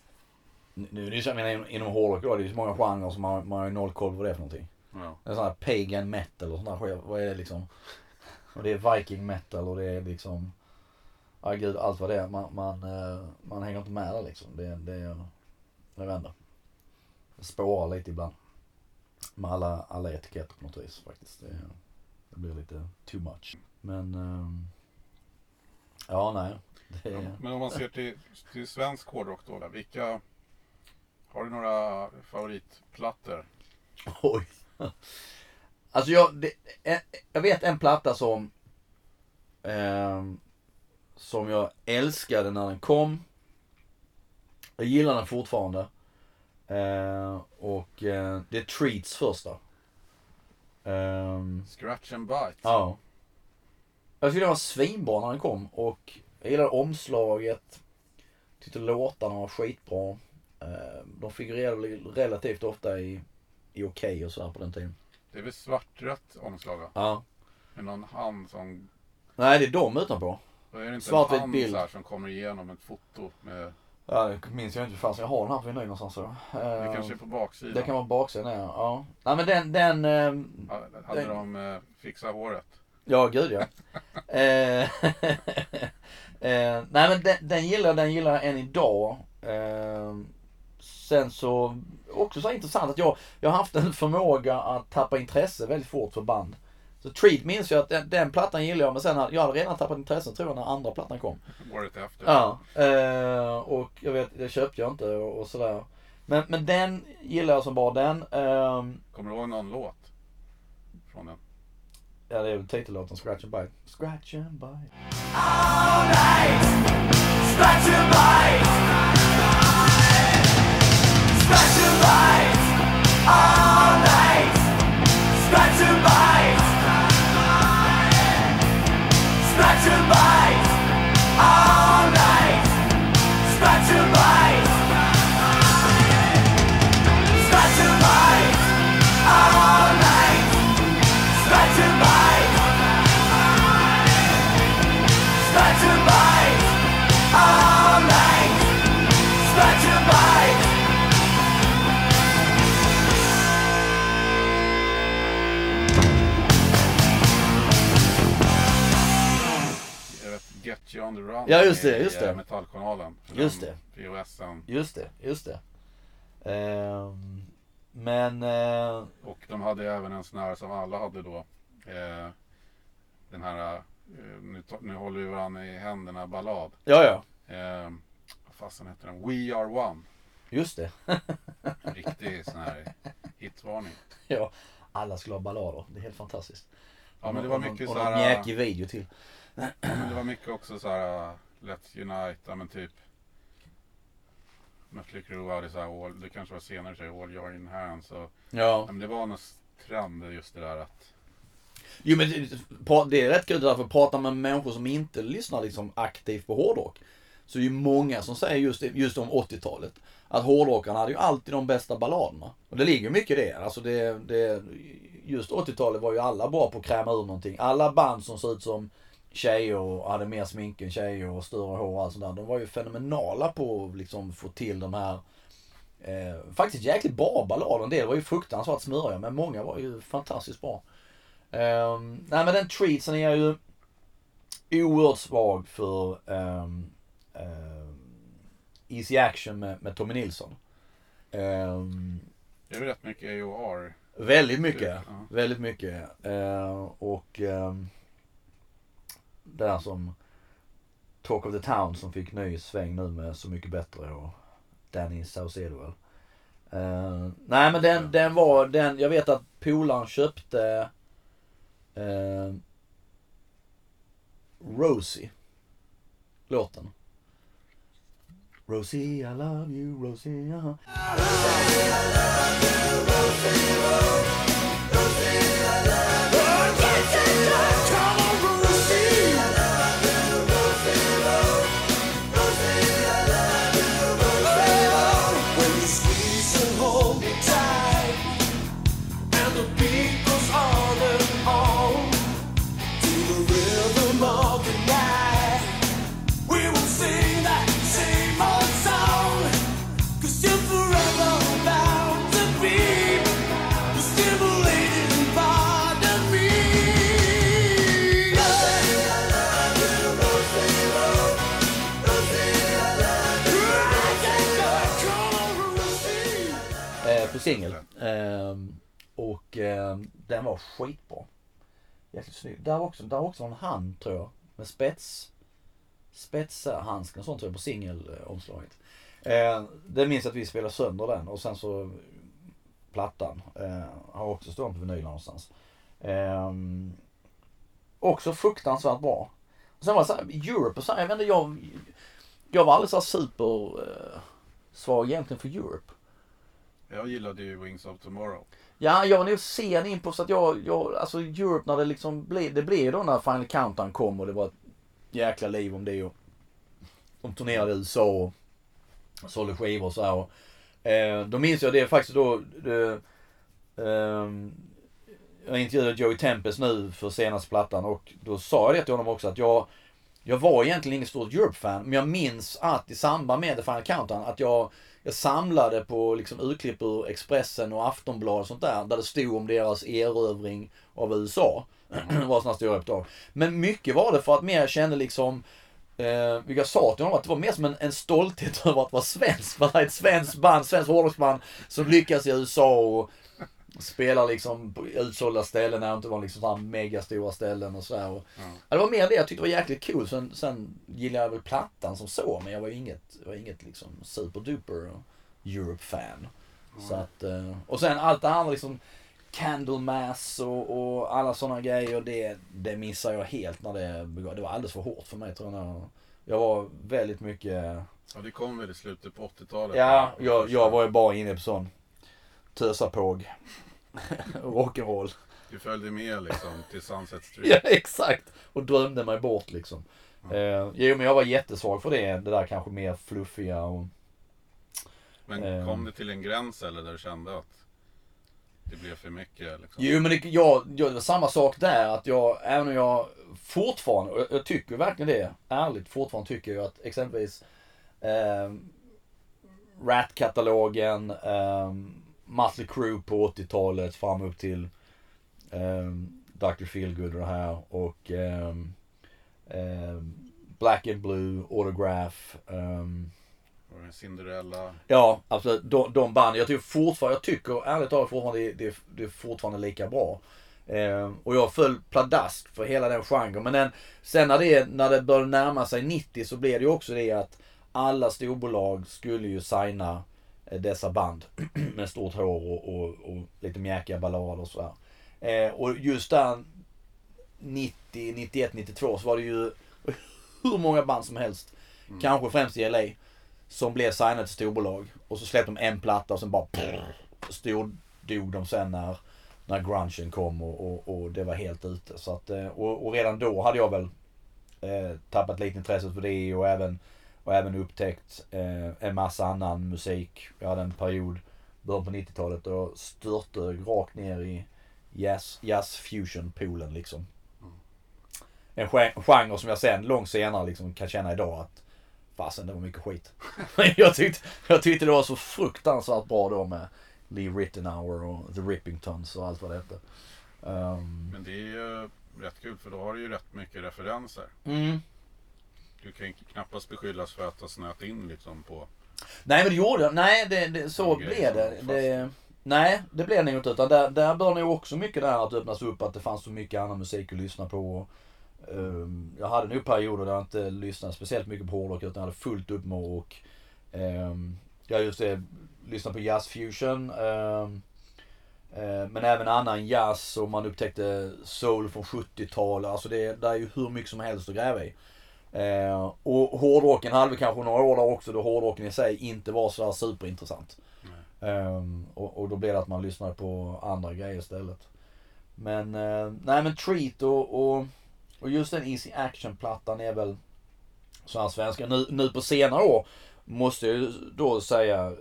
Nu är det ju så, jag menar, inom- hårdrock det är ju så många genrer som man, man har ju noll koll på vad det är för någonting. Ja. Det är sån här pagan metal och sånt där. Vad är det liksom? Och det är viking metal och det är liksom... Ja gud, allt vad det är. Man, man, eh, man hänger inte med där liksom. Det, det är... Jag vet inte. Det spårar lite ibland. Med alla, alla etiketter på något vis faktiskt. Det, det blir lite too much. Men... ehm, ja, nej. Är, Men om man ser till, till svensk hårdrock då, där, vilka har du några favoritplattor? Oj. Alltså jag, det, jag vet en platta som ehm, som jag älskade när den kom. Jag gillar den fortfarande. Eh, och eh, det är Treats första. Ehm, Scratch and Bite. ja. Jag tyckte den var svinbra när den kom och jag gillade omslaget. Tyckte låtarna var skitbra. Eh, de figurerade relativt ofta i, i Okej och sådär på den tiden. Det är väl svartrött omslag va? Ja. Med någon hand som... Nej, det är de utanpå. Då är det inte Svartvit en hand bild. så här som kommer igenom ett foto med... Ja, det minns jag inte fast jag har den här på vinyl någonstans. Så. Det Eh, kanske är på baksidan. det kan vara baksidan, ja. ja. Nej men den, den, ehm, Ja, Hade den- de eh, fixat håret? ja gud ja. eh, eh, nej men den, den gillar jag, den gillar jag än idag. Eh, sen så, också så intressant att jag, jag har haft en förmåga att tappa intresse väldigt fort för band. Så Treat minns jag att den, den plattan gillar jag men sen jag hade redan tappat intresse tror jag när andra plattan kom. Året efter? Ja, eh, och jag vet, det köpte jag inte och, och sådär. Men, men den gillar jag som bara den. ehm, Kommer du ihåg någon låt? Från den? ja, det är väl titellåten Scratch and Bite. Scratch and Bite. Scratch and bite. Scratch and bite. All Ja, just det, just det. eh, Metallkanalen. Just Den VHSen. Just det, just det. Ehm, men, eh, Och de hade även en sån här som alla hade då. Eh, den här, eh, nu, nu håller vi varandra i händerna ballad. ja ja, Eh, vad fasen heter den? We Are One. just det. En riktig sån här hitvarning. ja, alla skulle ha ballader. Det är helt fantastiskt. Ja men det var Och- mycket och, så och någon här. mjäkig video till. Men det var mycket också så här uh, Let's Unite, ja men typ Mötley Crüe hade så här, all, det kanske var senare så här, All You're In Hands och, Ja. men det var någon trend just det där att Jo men det, är rätt kul därför att prata med människor som inte lyssnar liksom aktivt på hårdrock. Så är det ju många som säger just, just om 80-talet. Att hårdrockarna hade ju alltid de bästa balladerna. Och det ligger mycket i det. Alltså det, det just 80-talet var ju alla bra på att kräma ur någonting. Alla band som såg ut som tjejer och hade mer smink än tjejer och större hår och allt sånt där. De var ju fenomenala på att liksom få till de här eh, faktiskt jäkligt bra ballader. En del var ju fruktansvärt smöriga men många var ju fantastiskt bra. Um, nej men den treatsen är jag ju oerhört svag för um, Easy Action med, med Tommy Nilsson. Um, det är väl rätt mycket AOR. väldigt mycket. Ja. Väldigt mycket. Uh, och där som Talk of the Town som fick ny sväng nu med Så mycket bättre och Danny Saucedo väl. Uh, nej men den, den var, den, jag vet att polaren köpte uh, Rosie. Låten. Rosie, I love you, Rosie, uh. Rosie, I snygg. Där var också, där var också en hand tror jag. Med spets. Spetshandsken och sånt tror jag på singelomslaget. Eh, det minns att vi spelade sönder den och sen så plattan. Eh, har också stått på vinyl någonstans. Eh, också fruktansvärt bra. Och sen var det så här, Europe och så här, jag vet inte, jag, jag var aldrig så super eh, svag egentligen för Europe. Jag gillade ju Wings of Tomorrow. Ja, jag var nog sen in på så att jag, jag alltså Europe när det liksom blev, det blev då när Final Countdown kom och det var ett jäkla liv om det och de turnerade i USA och sålde skivor och så här. Och, eh, då minns jag det faktiskt då, det, eh, jag intervjuade Joey Tempest nu för senaste plattan och då sa jag det till honom också att jag, jag var egentligen ingen stort Europe-fan men jag minns att i samband med The Final Countdown att jag jag samlade på liksom urklipp ur Expressen och Aftonbladet och sånt där. Där det stod om deras erövring av USA. det var sådana stora uppdrag. Men mycket var det för att mer jag kände liksom Eh, vilket jag sa till honom att det var mer som en, en stolthet över att vara svensk. Man är ett svenskt band, svenskt hårdrocksband som lyckas i USA och spelar liksom på utsålda ställen när det inte var liksom sådana megastora ställen och sådär. Och, Ja. ja, det var mer det jag tyckte var jäkligt cool. Sen, sen gillade jag väl plattan som så, men jag var inget, var inget liksom superduper Europe-fan. Så att, eh, och sen allt det andra liksom Candlemass och, och alla sådana grejer, det, det missar jag helt när det begav. Det var alldeles för hårt för mig tror jag. Jag var väldigt mycket, Ja, det kom väl i slutet på 80-talet. ja, jag, jag var ju bara inne på sån tösapåg. Rock'n'roll. Du följde med liksom till Sunset Street. Ja, exakt. Och drömde mig bort liksom. Eh, jo, men jag var jättesvag för det. Det där kanske mer fluffiga och... Men Eh. kom det till en gräns eller där du kände att det blev för mycket? Liksom? Jo, men det, jag, jag, det var samma sak där. Att jag, även om jag fortfarande, och jag, jag tycker verkligen det, ärligt fortfarande tycker jag att exempelvis eh, Rat-katalogen, eh, Mötley Crüe på 80-talet fram upp till eh, Dr. Feelgood och det här och eh, eh, Black and Blue, Autograph. ehm, Cinderella? Ja, absolut. De, de band. Jag tycker fortfarande, jag tycker ärligt talat fortfarande det, det, det är fortfarande lika bra. Eh, och jag föll pladask för hela den genren. Men den, sen när det, när det började närma sig 90 så blev det ju också det att alla storbolag skulle ju signa dessa band med stort hår och, och, och lite mjäkiga ballader och sådär. Eh, och just där 90, 91, 92 så var det ju hur många band som helst. Kanske främst i LA. Som blev signade till storbolag. Och så släppte de en platta och sen bara prr, stod, dog de sen när, när grungen kom och, och, och det var helt ute. Så att, eh, och, och redan då hade jag väl eh, tappat lite intresset för det och även, och även upptäckt eh, en massa annan musik. Jag hade en period, början på 90-talet, och jag störtdök rakt ner i jazz, jazz fusion poolen liksom. En gen- genre som jag sen, långt senare, liksom, kan känna idag att fasen det var mycket skit. Jag tyckte, jag tyckte det var så fruktansvärt bra då med Lee Rittenauer och The Rippingtons och allt vad det hette. Um, Men det är ju rätt kul för då har du ju rätt mycket referenser. mm. Du kan ju knappast beskyllas för att ha snöat in liksom på... Nej men det gjorde jag. Nej det, det, så blev det. det. Nej det blev det inte. Utan där, där bör nog också mycket där att öppnas upp att det fanns så mycket annan musik att lyssna på. Ehm, jag hade nog perioder där jag inte lyssnade speciellt mycket på hårdrock utan jag hade fullt upp med och um, Ja just det, lyssnade på jazz fusion. eh, men även annan jazz och man upptäckte soul från 70-talet. Alltså det, det är ju hur mycket som helst att gräva i. Eh, och hårdrocken hade vi kanske några år där också då hårdrocken i sig inte var så superintressant. Eh, och, och då blev det att man lyssnade på andra grejer istället. Men, eh, nej men Treat och, och, och just den Easy Action-plattan är väl så här svenska. Nu, nu på senare år måste jag då säga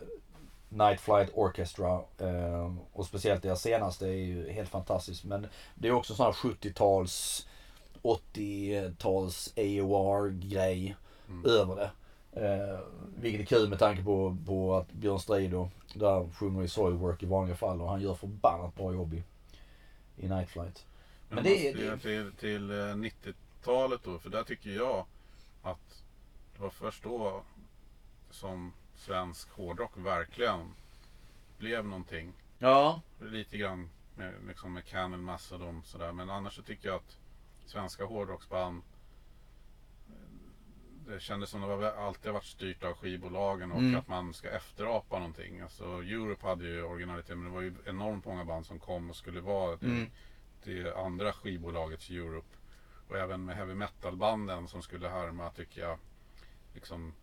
Night Flight Orchestra. Eh, och speciellt deras senaste är ju helt fantastiskt. Men det är också sån här 70-tals, 80-tals AOR-grej Mm. över det. Eh, vilket är kul med tanke på, på att Björn Strid och där sjunger i Soilwork i vanliga fall och han gör förbannat bra jobb i, i Night Flight. Men, Men det, måste det- ju till, till eh, 90-talet då, för där tycker jag att det var först då som svensk hårdrock verkligen blev någonting. Ja. Lite grann med, liksom med Camel Mastodon sådär. Men annars så tycker jag att svenska hårdrocksband det kändes som det var, alltid varit styrt av skivbolagen och Mm. att man ska efterapa någonting. Alltså Europe hade ju originalitet men det var ju enormt många band som kom och skulle vara det, Mm. det andra skivbolagets Europe. Och även med heavy metal banden som skulle härma tycker jag liksom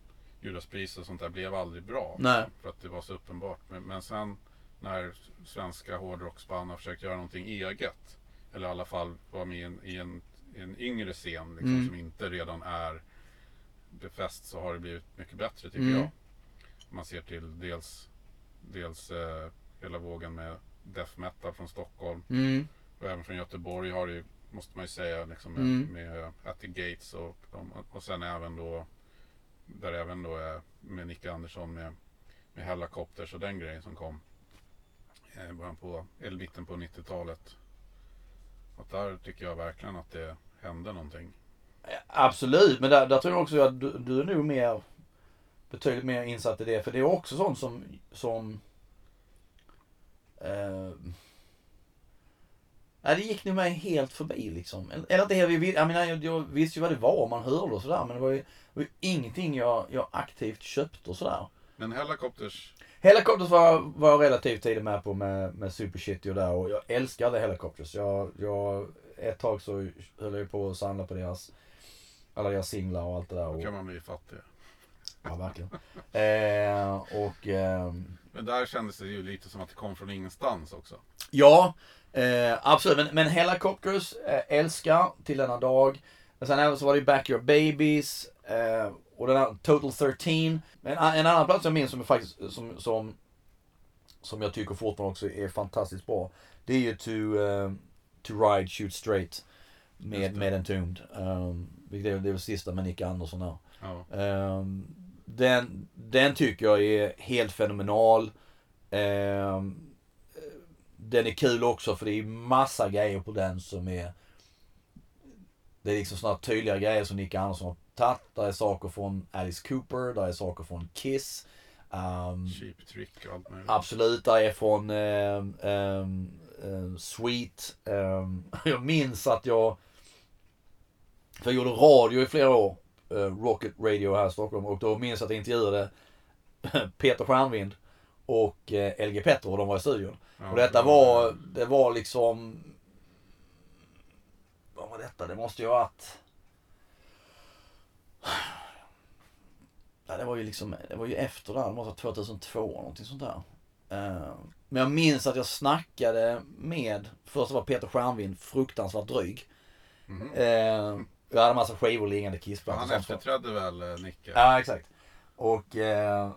Judaspris och sånt där blev aldrig bra. Nej. För att det var så uppenbart. Men, men sen när svenska hårdrocksband har försökt göra någonting eget. Eller i alla fall vara med i en, i en, en yngre scen liksom, Mm. som inte redan är befäst så har det blivit mycket bättre tycker Mm. jag. Man ser till dels, dels eh, hela vågen med death metal från Stockholm. Mm. Och även från Göteborg har det ju, måste man ju säga, liksom med, Mm. med At the Gates och, och sen även då där även då är med Nicke Andersson med, med Hellacopters och den grejen som kom eh, i början på, eller mitten på 90-talet. Och där tycker jag verkligen att det hände någonting. Absolut, men där, där tror jag också att du, du är nog mer betydligt mer insatt i det. För det är också sånt som, som eh, Ja, det gick nog mig helt förbi liksom. Eller inte helt, jag, menar, jag, jag visste ju vad det var man hörde och sådär. Men det var ju, det var ju ingenting jag, jag aktivt köpte och sådär. Men Hellacopters, Helicopters var, var jag relativt tidigt med på med, med Super Shitty och där och jag älskade Helicopters. Jag, jag, ett tag så höll jag på att samla på deras, alla deras singlar och allt det där. då Och, kan man bli fattig. ja, verkligen. Eh, och ehm, Men där kändes det ju lite som att det kom från ingenstans också. ja, eh, absolut. Men, men Helicopters eh, älskar till denna dag. Men sen även så var det Back Your Babies eh, och den här Total 13. Men en, en annan plats jag minns som faktiskt som, som, som jag tycker fortfarande också är fantastiskt bra. Det är ju To, eh, to Ride Shoot Straight med, det. med Entombed. Um, vilket är, det väl sista med Nick Andersson där. Ja. Ehm, den, den tycker jag är helt fenomenal. Ehm, den är kul också för det är massa grejer på den som är Det är liksom sådana tydliga grejer som Nick Andersson har tagit. Där är saker från Alice Cooper, där är saker från Kiss. Ehm, Cheap trick och allt möjligt. Absolut, där är från ehm, ehm, ehm, Sweet. Ehm, jag minns att jag, för jag gjorde radio i flera år, eh, Rocket Radio här i Stockholm och då minns jag att jag intervjuade Peter Stjärnvind och eh, LG Petro och de var i studion. Ja, Och detta var, det var liksom, vad var detta? Det måste ju ha varit Ja, det var ju liksom, det var ju efter där, det måste ha varit 2002 eller någonting sånt där. Eh, Men jag minns att jag snackade med, först var Peter Stjärnvind fruktansvärt dryg. Mhm. Eh, Jag hade massa skivor liggande, Kissplattor han efterträdde väl eh, Nicke? Ja, exakt. Och eh,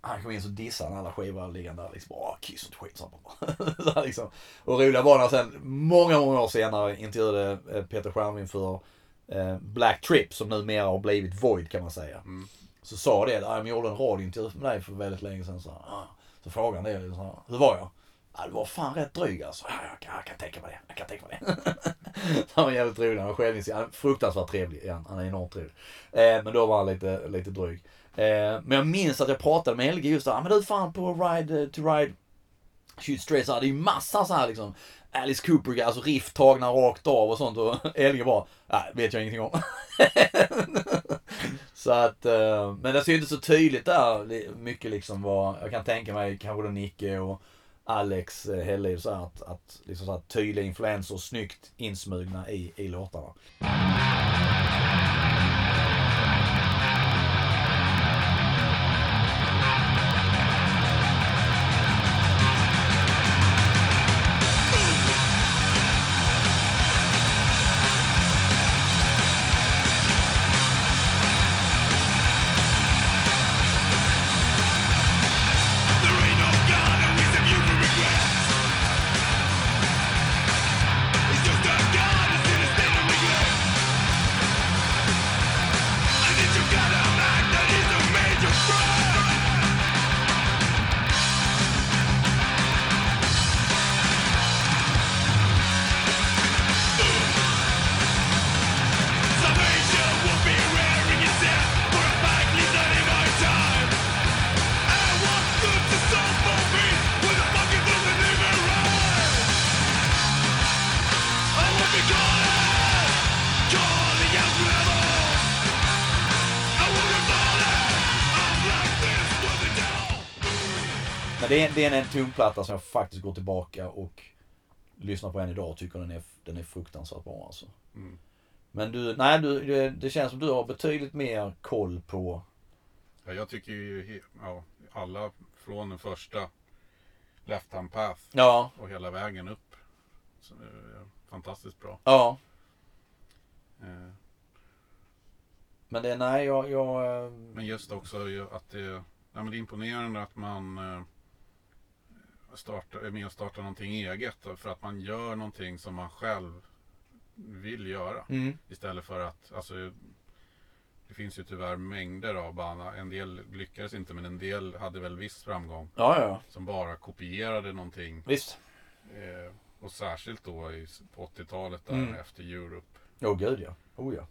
han kom in så dissade han alla skivor liggande där. Liksom, Åh, Kiss och skit. så här liksom. Och roliga var när sen, många, många år senare, intervjuade eh, Peter Stjärnvind för eh, Black Trip, som numera har blivit Void kan man säga. Mm. Så sa det, jag gjorde en radiointervju med dig för väldigt länge sedan. Så, ah så frågan är ju liksom, så hur var jag? Ja, du var fan rätt dryg alltså. Ja, jag, kan, jag kan tänka mig det. Jag kan tänka mig det. Han var jävligt rolig. Han var självinsikt. Han är fruktansvärt trevlig. Ja, han är enormt trevlig. Eh, men då var han lite, lite dryg. Eh, men jag minns att jag pratade med Helge just där. Men du fan på Ride eh, to Ride Shoot Straight så här, det är ju massa så här liksom Alice Cooper, alltså riff tagna rakt av och sånt och Helge bara, nej vet jag ingenting om. så att, eh, men det ser ju inte så tydligt där mycket liksom vad, jag kan tänka mig kanske då Nicke och Alex eh, Helle så här, att, att liksom så här tydliga influenser snyggt insmugna i, i låtarna. Det, är, en tonplatta som jag faktiskt går tillbaka och lyssnar på än idag och tycker den är, den är fruktansvärt bra alltså. Mm. Men du, nej du, det, det känns som du har betydligt mer koll på... Ja, jag tycker ju ja, alla från den första Left Hand Path Ja, och hela vägen upp. Så, eh, fantastiskt bra. ja. Eh, Men det, nej jag, jag... eh, Men just också att det, ja, men det är imponerande att man startar, är med och startar någonting eget. För att man gör någonting som man själv vill göra. Mm. Istället för att, alltså det finns ju tyvärr mängder av band. En del lyckades inte men en del hade väl viss framgång. Ja, ja, ja. Som bara kopierade någonting. Visst. Eh, och särskilt då i, på 80-talet där Mm. efter Europe. Åh gud ja. Oh ja.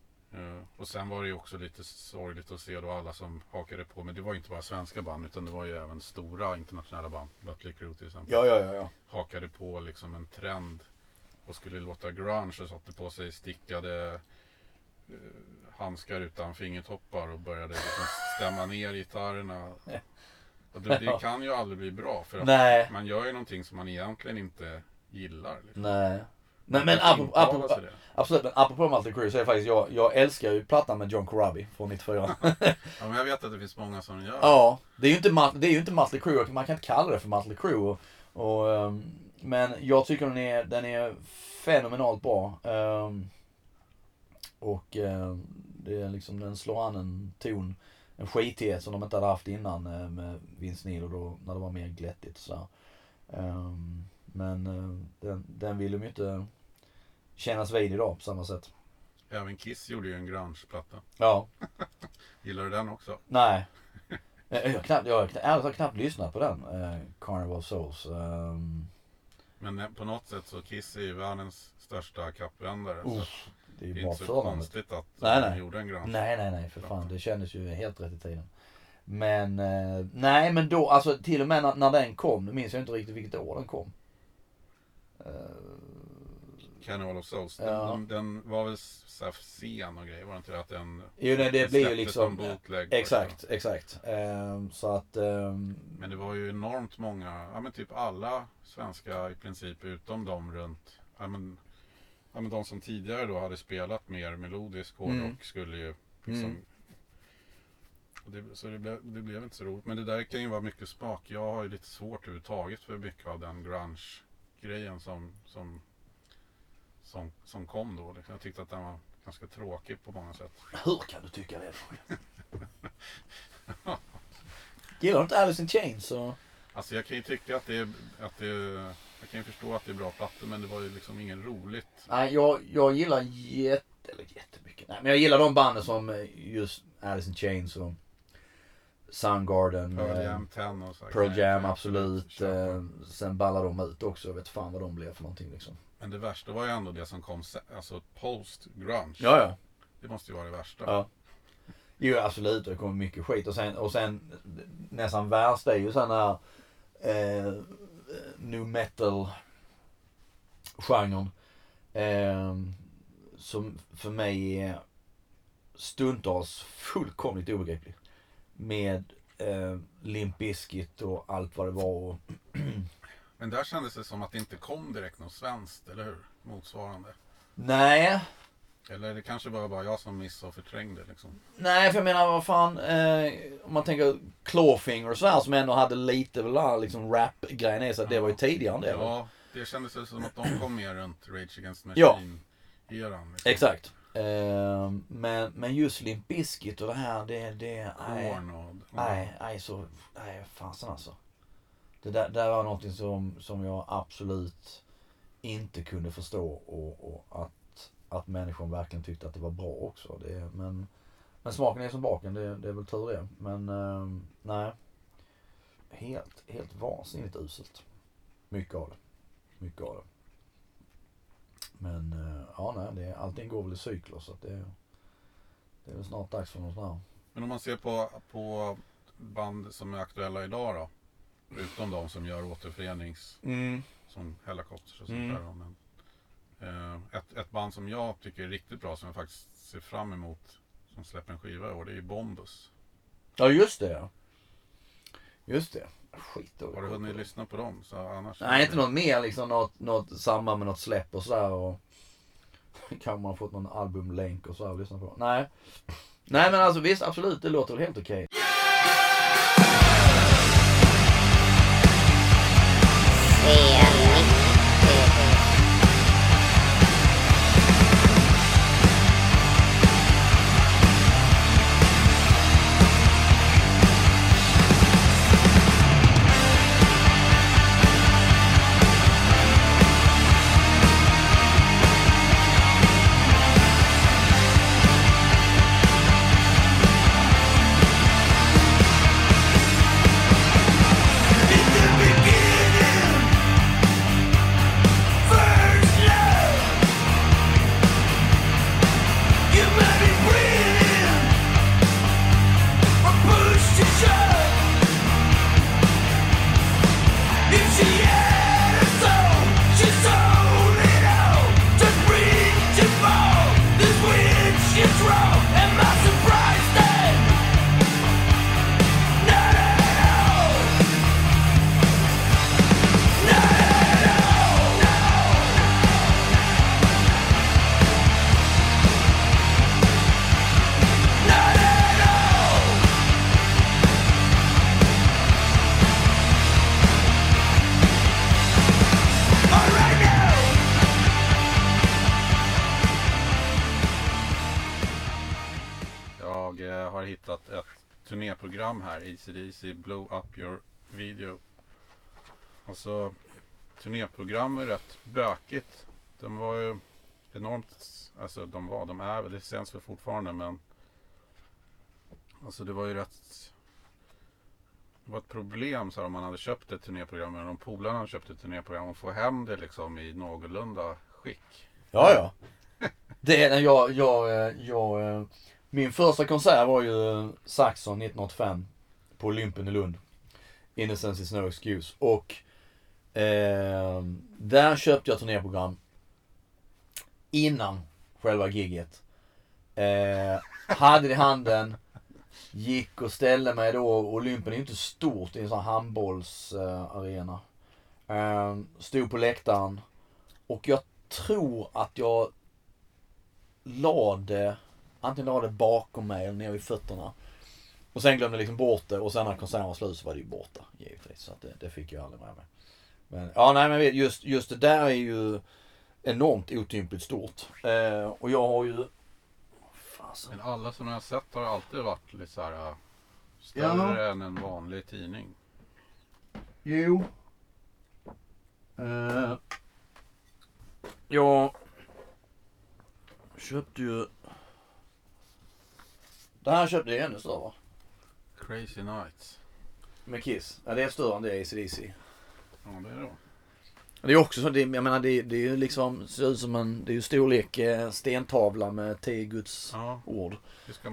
Och sen var det ju också lite sorgligt att se då alla som hakade på. Men det var ju inte bara svenska band utan det var ju även stora internationella band. Mötley Crüe till exempel. Ja, ja, ja. ja. Hakade på liksom en trend. Och skulle låta grunge och satte på sig stickade eh, handskar utan fingertoppar och började liksom stämma ner gitarrerna. Och det, det kan ju aldrig bli bra för att Nej. man gör ju någonting som man egentligen inte gillar. Liksom. Nej. Men, men apropå, apropå, absolut, men apropå Mötley Crüe så är faktiskt jag, jag älskar ju plattan med John Corabi från 94. Ja, men jag vet att det finns många som gör ja, det är ju inte, det är ju inte Mötley Crüe, man kan inte kalla det för Mötley Crüe. Och, och, ehm, men jag tycker den är, den är fenomenalt bra. Ehm, och ehm, det är liksom, den slår an en ton, en skitighet som de inte hade haft innan eh, med Vince Neil och då, när det var mer glättigt. Ehm, men eh, den, den vill de ju inte kännas vid idag på samma sätt. Även Kiss gjorde ju en grunge-platta. Ja, Gillar du den också? nej. Jag jag har knappt, jag har knappt, ärligt talat knappt lyssnat på den, eh, Carnival Souls. Ehm, Men eh, på något sätt så Kiss är ju världens största kappvändare. att det är det är inte så konstigt att Nej, nej. gjorde en grunge. Nej, nej, nej, för fan. Det kändes ju helt rätt i tiden. Men, eh, nej men då, alltså till och med när, när den kom, nu minns jag inte riktigt vilket år den kom. Eh, Carnival of Souls. Den, Ja. de, den var väl så här sen och grejer. Var det inte det att den jo, nej, det blir ju liksom, som bootleg exakt, exakt. Eh, så att, ehm, Men det var ju enormt många, ja men typ alla svenska i princip utom de runt, ja men, ja men de som tidigare då hade spelat mer melodisk hårdrock Mm. skulle ju liksom Mm. det, så det blev, det blev inte så roligt. Men det där kan ju vara mycket smak. Jag har ju lite svårt överhuvudtaget för mycket av den grunge-grejen som, som, som, som kom då. Liksom. Jag tyckte att den var ganska tråkig på många sätt. hur kan du tycka det? Gillar du inte Alice in Chains? Och... Alltså jag kan ju tycka att det, är- att det jag kan ju förstå att det är bra plattor men det var ju liksom ingen roligt. Nej, jag, jag gillar jätte, eller jättemycket. Nej, men jag gillar de banden som eh, just Alice in Chains och Soundgarden. Pearl eh, Jam 10 och så. här Pearl Jam, absolut. Eh, sen ballar de ut också. Jag vet fan vad de blev för någonting liksom. Men det värsta var ju ändå det som kom sen, alltså post grunge. Ja, ja. Det måste ju vara det värsta. ja. Jo, absolut. Det kommer mycket skit. Och sen, och sen nästan värst är ju sån här eh, new metal genren. Eh, som för mig är stundtals fullkomligt obegriplig. Med eh, Limp Bizkit och allt vad det var. Och, Men där kändes det som att det inte kom direkt något svenskt, eller hur? Motsvarande. nej, Eller det kanske var bara jag som missade och förträngde liksom. Nej, för jag menar vad fan. Eh, om man tänker Clawfinger och sådär som ändå hade lite väl där, liksom rap-grejen i sig. Det var ju tidigare än det. Ja, det kändes som att de kom mer runt Rage Against the Ja. Machine-eran. Liksom. Exakt. Eh, men, men just Limp Bizkit och det här, det, det, nej. Nej, nej så, nej fasen alltså. Det där, där var någonting som, som jag absolut inte kunde förstå och, och att, att människan verkligen tyckte att det var bra också. Det, men, men smaken är som baken, det, det är väl tur det. Men eh, nej. Helt, helt vansinnigt uselt. Mycket av det. Mycket av det. Men eh, ja, nej, det, allting går väl i cykler så att det, det är väl snart dags för något sånt här. Men om man ser på, på band som är aktuella idag då. Förutom de som gör återförenings... Mm. som Hellacopters och sånt Mm. där. Men, eh, ett, ett band som jag tycker är riktigt bra som jag faktiskt ser fram emot som släpper en skiva i år det är ju Bombus. Ja just det ja. Just det. Skit. Har du hunnit lyssna på dem? Så annars Nej, inte något mer liksom. Något, något samband med något släpp och sådär. Och kanske man har fått någon albumlänk och sådär att lyssna på. Nej. Nej men alltså visst, absolut. Det låter väl helt okej. Am ACDC Blow Up Your Video. Alltså, turnéprogram är rätt bökigt. De var ju enormt, alltså de var, de är väl, det sänds väl fortfarande men Alltså det var ju rätt Det var ett problem så här, om man hade köpt ett turnéprogram eller om polarna hade köpt ett turnéprogram och få hem det liksom i någorlunda skick. Ja, ja. Det är jag, jag, eh, jag, eh, min första konsert var ju Saxon 1985 på Olympen i Lund. Innocence is no excuse. Och eh, där köpte jag turnéprogram innan själva giget. Eh, hade det i handen, gick och ställde mig då. Olympen är ju inte stort, det är en sån här handbollsarena. Eh, stod på läktaren och jag tror att jag lade, antingen lade bakom mig eller ner vid fötterna. Och sen glömde jag liksom bort det och sen när konserten var slut så var det ju borta givetvis. Så att det, det fick jag aldrig med mig. Men ja, nej men just, just det där är ju enormt otympligt stort. Eh, och jag har ju... Fasen. Men alla som jag har sett har alltid varit lite så här äh, större än en vanlig tidning. Jo. Eh, jag köpte ju... Det här köpte jag ännu större va? Crazy Nights. Med Kiss. Ja det är större än det är ACDC. Ja det är det. Det är också så, det, jag menar det, det är ju liksom, ser ut som en, det är ju storlek eh, stentavla med tio Guds Ja, ord.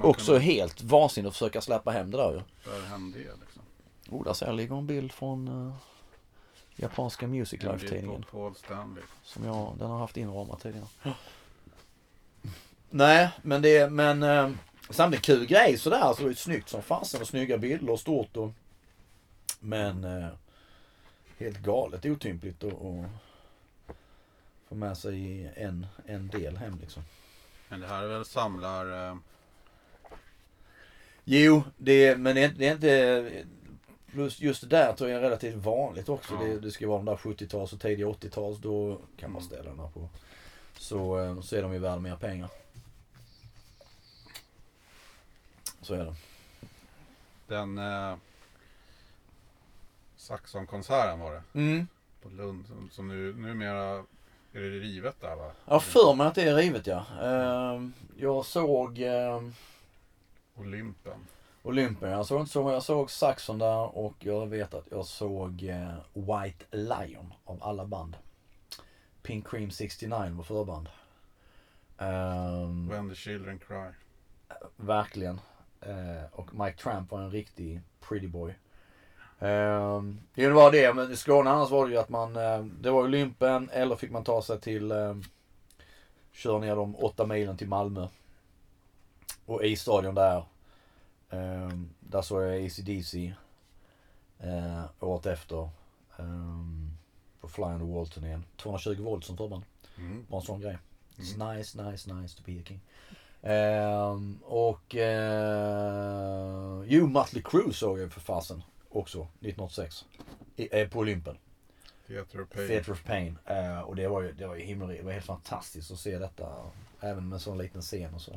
Också kunna helt vansinnigt att försöka släppa hem det där ju. för hem det liksom. Oh, där ser jag ligger en bild från uh, japanska Music Life-tidningen. Paul Stanley. Som jag, den har haft inramat tidigare. Nej, men det är, men eh, samtidigt kul grej sådär. Alltså det är snyggt som fasen och snygga bilder och stort och Men eh, helt galet otympligt och, och få med sig en, en del hem liksom. Men det här är väl samlar... Eh, Jo, det är, men det är, det är inte Plus just det där tror jag är relativt vanligt också. Ja. Det, det ska vara de där 70-tals och tidiga 80-tals. Då kan man ställa den här på. Så, eh, så är de ju värda mer pengar. Så är det. den eh, Saxon-konserten var det. Mm. På Lund. Som, som nu, numera är det rivet där va? Jag har för mig att det är rivet ja. Ehm, Jag såg ehm, Olympen. Olympia. Jag såg inte så jag såg Saxon där och jag vet att jag såg eh, White Lion av alla band. Pink Cream 69 var förband. Ehm, When the children cry. verkligen. Eh, och Mike Tramp var en riktig pretty boy. Um, det var det, men i Skåne annars var det ju att man, eh, det var Olympen eller fick man ta sig till, eh, köra ner de åtta milen till Malmö. Och i stadion där, ehm, där såg jag ACDC. Eh, året efter. ehm, på Fly on the Wall-turnén. 220 volt som förband. Mm. Var en sån grej. It's Mm. nice, nice, nice to be a king. Ehm, och uh, jo, Mötley Crüe såg jag för fasen också 1986. I, eh, på Olympen. Theater of Pain. Theatre of Pain. Eh, och det var ju, det var ju himmelrikt. Det var helt fantastiskt att se detta. Även med en sån liten scen och så.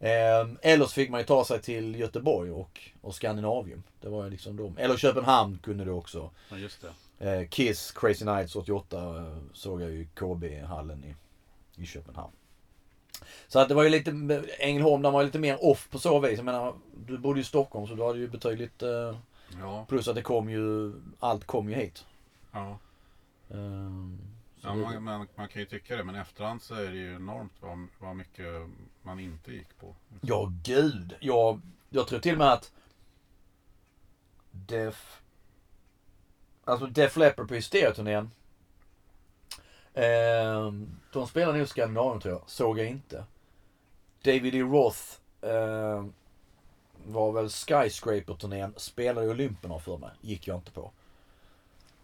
Eh, eller så fick man ju ta sig till Göteborg och, och Skandinavium. Det var ju liksom de. Eller Köpenhamn kunde det också. Ja, just det. Eh, Kiss, Crazy Nights 88 eh, såg jag ju KB-hallen i, i Köpenhamn. Så att det var ju lite, Ängelholm där var lite mer off på så vis. Jag menar, du bodde i Stockholm så du hade ju betydligt, eh, Ja. plus att det kom ju, allt kom ju hit. ja. Så ja det- man, man, man kan ju tycka det, men efterhand så är det ju enormt vad, vad mycket man inte gick på. Ja, gud. Jag, jag tror till och med att Def... Alltså Def Leppard på Hysteria-turnén. Eh, de spelade nog Skandinavien tror jag. Såg jag inte. David E. Roth eh, var väl Skyscraper-turnén. Spelade i Olympen har för mig. Gick jag inte på.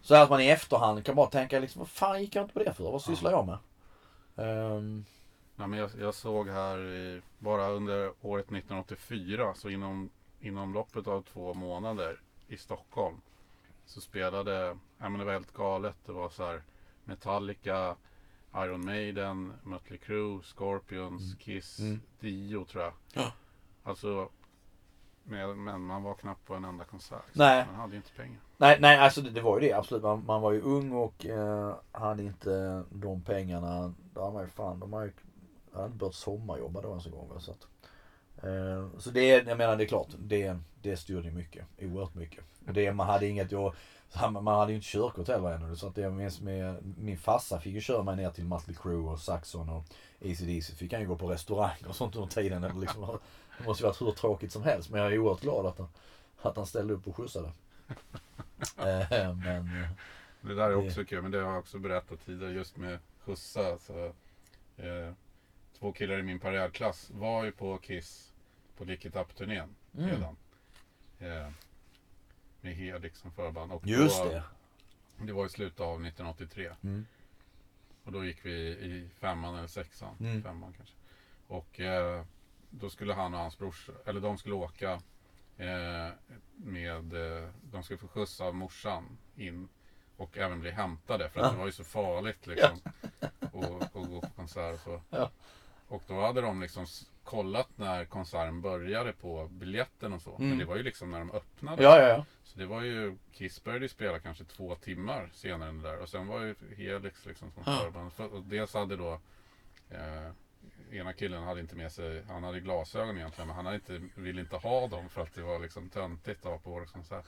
Så att man i efterhand kan bara tänka liksom, vad fan gick jag inte på det för? Vad sysslar jag med? Ehm, Ja, men jag, jag såg här i, bara under året 1984, så inom, inom loppet av två månader i Stockholm så spelade, ja men det var helt galet. Det var så här Metallica, Iron Maiden, Mötley Crüe, Scorpions, Kiss, Mm. Dio tror jag. Ja. Alltså, men, men man var knappt på en enda konsert. Nej. Man hade ju inte pengar. Nej, nej alltså det, det var ju det absolut. Man, man var ju ung och eh, hade inte de pengarna. Då har man ju fan, de har ju hade inte börjat sommarjobba då ens en gång. Så, att, eh, så det, jag menar det är klart, det, det styrde ju mycket. Oerhört mycket. Och det, man hade inget, jag, man hade ju inte körkort heller ännu. Så att det, jag minns med, min farsa fick ju köra mig ner till Mötley Crüe och Saxon och AC/DC Fick han ju gå på restaurang och sånt under tiden. Eller liksom, det måste ju varit hur tråkigt som helst. Men jag är oerhört glad att han, att han ställde upp och skjutsade. Eh, men eh, Det där är Det- också kul, men det har jag också berättat tidigare just med skjutsa. Eh, två killar i min parallellklass var ju på Kiss på Lick It Up-turnén Mm. redan. Eh, med Hedix som förband. Och just då, det. Det var i slutet av 1983. Mm. Och då gick vi i femman eller sexan. Mm. Femman kanske. Och eh, då skulle han och hans brors, eller de skulle åka eh, med, eh, de skulle få skjuts av morsan in och även bli hämtade för att Ja. det var ju så farligt liksom. att att gå på konsert och så. Ja. Och då hade de liksom kollat när konserten började på biljetten och så. Mm. Men det var ju liksom när de öppnade. Ja, ja, ja. Så det var ju, Kiss började ju spela kanske två timmar senare än det där. Och sen var ju Helix liksom som Ja. förband. För- Och dels hade då eh, Ena killen hade inte med sig, han hade glasögon egentligen men han hade inte, ville inte ha dem för att det var liksom töntigt att ha på så, här.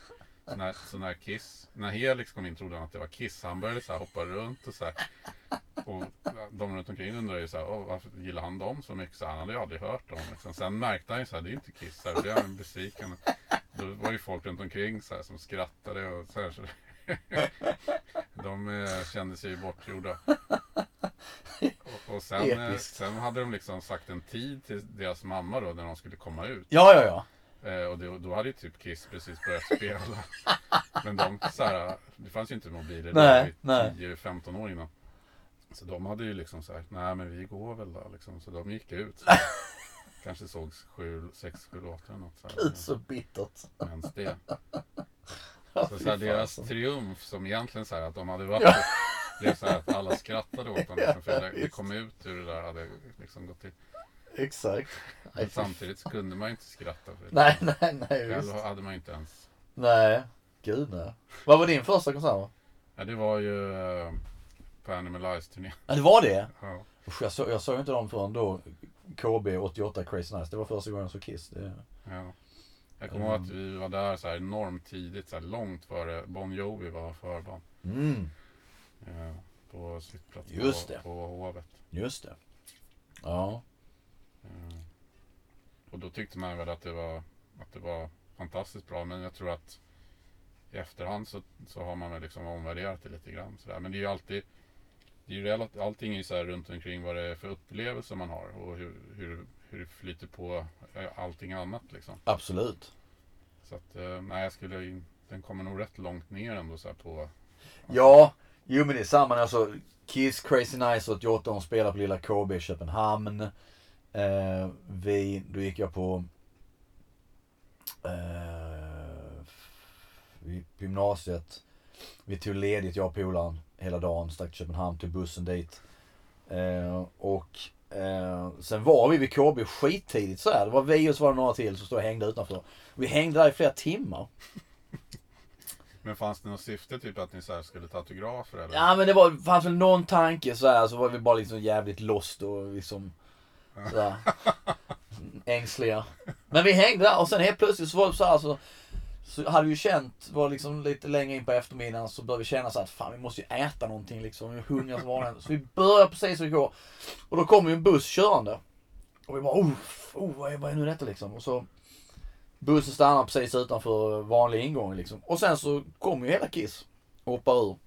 Så, när, så när Kiss, när Helix kom in trodde han att det var Kiss. Han började så här hoppa runt och så här. Och de runt omkring undrade ju så här, "Åh, varför gillar han dem så mycket? Så han hade ju aldrig hört dem. Liksom. Sen märkte han ju så här, det är ju inte Kiss. Så här, blev han besviken. Då var ju folk runt omkring så här, som skrattade och så här. Så de eh, kände sig ju bortgjorda. Och, och sen, eh, Episkt. sen hade de liksom sagt en tid till deras mamma då när de skulle komma ut. Ja, ja, ja. Eh, och det, då hade ju typ Kiss precis börjat spela. Men de så här, det fanns ju inte mobiler Nej, då, nej. 10-15 år innan. Så de hade ju liksom sagt, nej men vi går väl då liksom. Så de gick ut. Kanske sågs sju, sex, sju låtar eller något så här. Gud så bittert. Ens det. Så, så här, deras triumf som egentligen så här att de hade varit Ja. blev så här att alla skrattade åt dem. Liksom, för det, det kom ut ur det där hade liksom gått till. Exakt. Men samtidigt så kunde man ju inte skratta för det. nej, nej, nej. Själv Visst. hade man ju inte ens. Nej. Gud nej. Vad var din första konsert? Ja det var ju eh, på Animalize turné. Ja, det var det? Ja. Usch, jag, såg, jag såg inte dem förrän då. KB 88 Crazy Nice. Det var första gången jag såg Kiss. Det, Ja. Jag kommer ihåg att vi var där så här enormt tidigt, så här långt före Bon Jovi var förband. mm, Eh, på sittplats Just på, det. på Hovet. just det. Ja. Eh, och då tyckte man väl att det var, att det var fantastiskt bra. Men jag tror att i efterhand så, så har man väl liksom omvärderat det lite grann. Så där. Men det är ju alltid det är ju relativt, allting är ju så här runt omkring vad det är för upplevelser man har och hur, hur, hur det flyter på eh, allting annat liksom. Absolut. Så att, eh, nej jag skulle, Den kommer nog rätt långt ner ändå så här på... Ja, jo men det är samma. Alltså, Kiss Crazy Nice 88, de spelar på Lilla KB i Köpenhamn. Eh, vi, då gick jag på eh, gymnasiet. Vi tog ledigt, jag och polaren, hela dagen. Stack till Köpenhamn, tog bussen dit. Eh, och eh, sen var vi vid KB skittidigt så här. Det var vi och så var det några till som stod och hängde utanför. Vi hängde där i flera timmar. Men fanns det något syfte typ att ni så här skulle ta autografer eller? Ja men det var, fanns väl någon tanke så här så var vi bara liksom jävligt lost och liksom sådär, ängsliga. Men vi hängde där och sen helt plötsligt så var det så här så, så hade vi ju känt, var liksom lite längre in på eftermiddagen så började vi känna så att fan vi måste ju äta någonting liksom. Vi är hungriga som vanligt. Så vi började precis som igår. Och då kom ju en buss körande. Och vi bara oh, oh vad, är, vad är nu detta liksom? Och så Bussen stannar precis utanför vanlig ingång liksom. Och sen så kommer ju hela Kiss. Och hoppar ur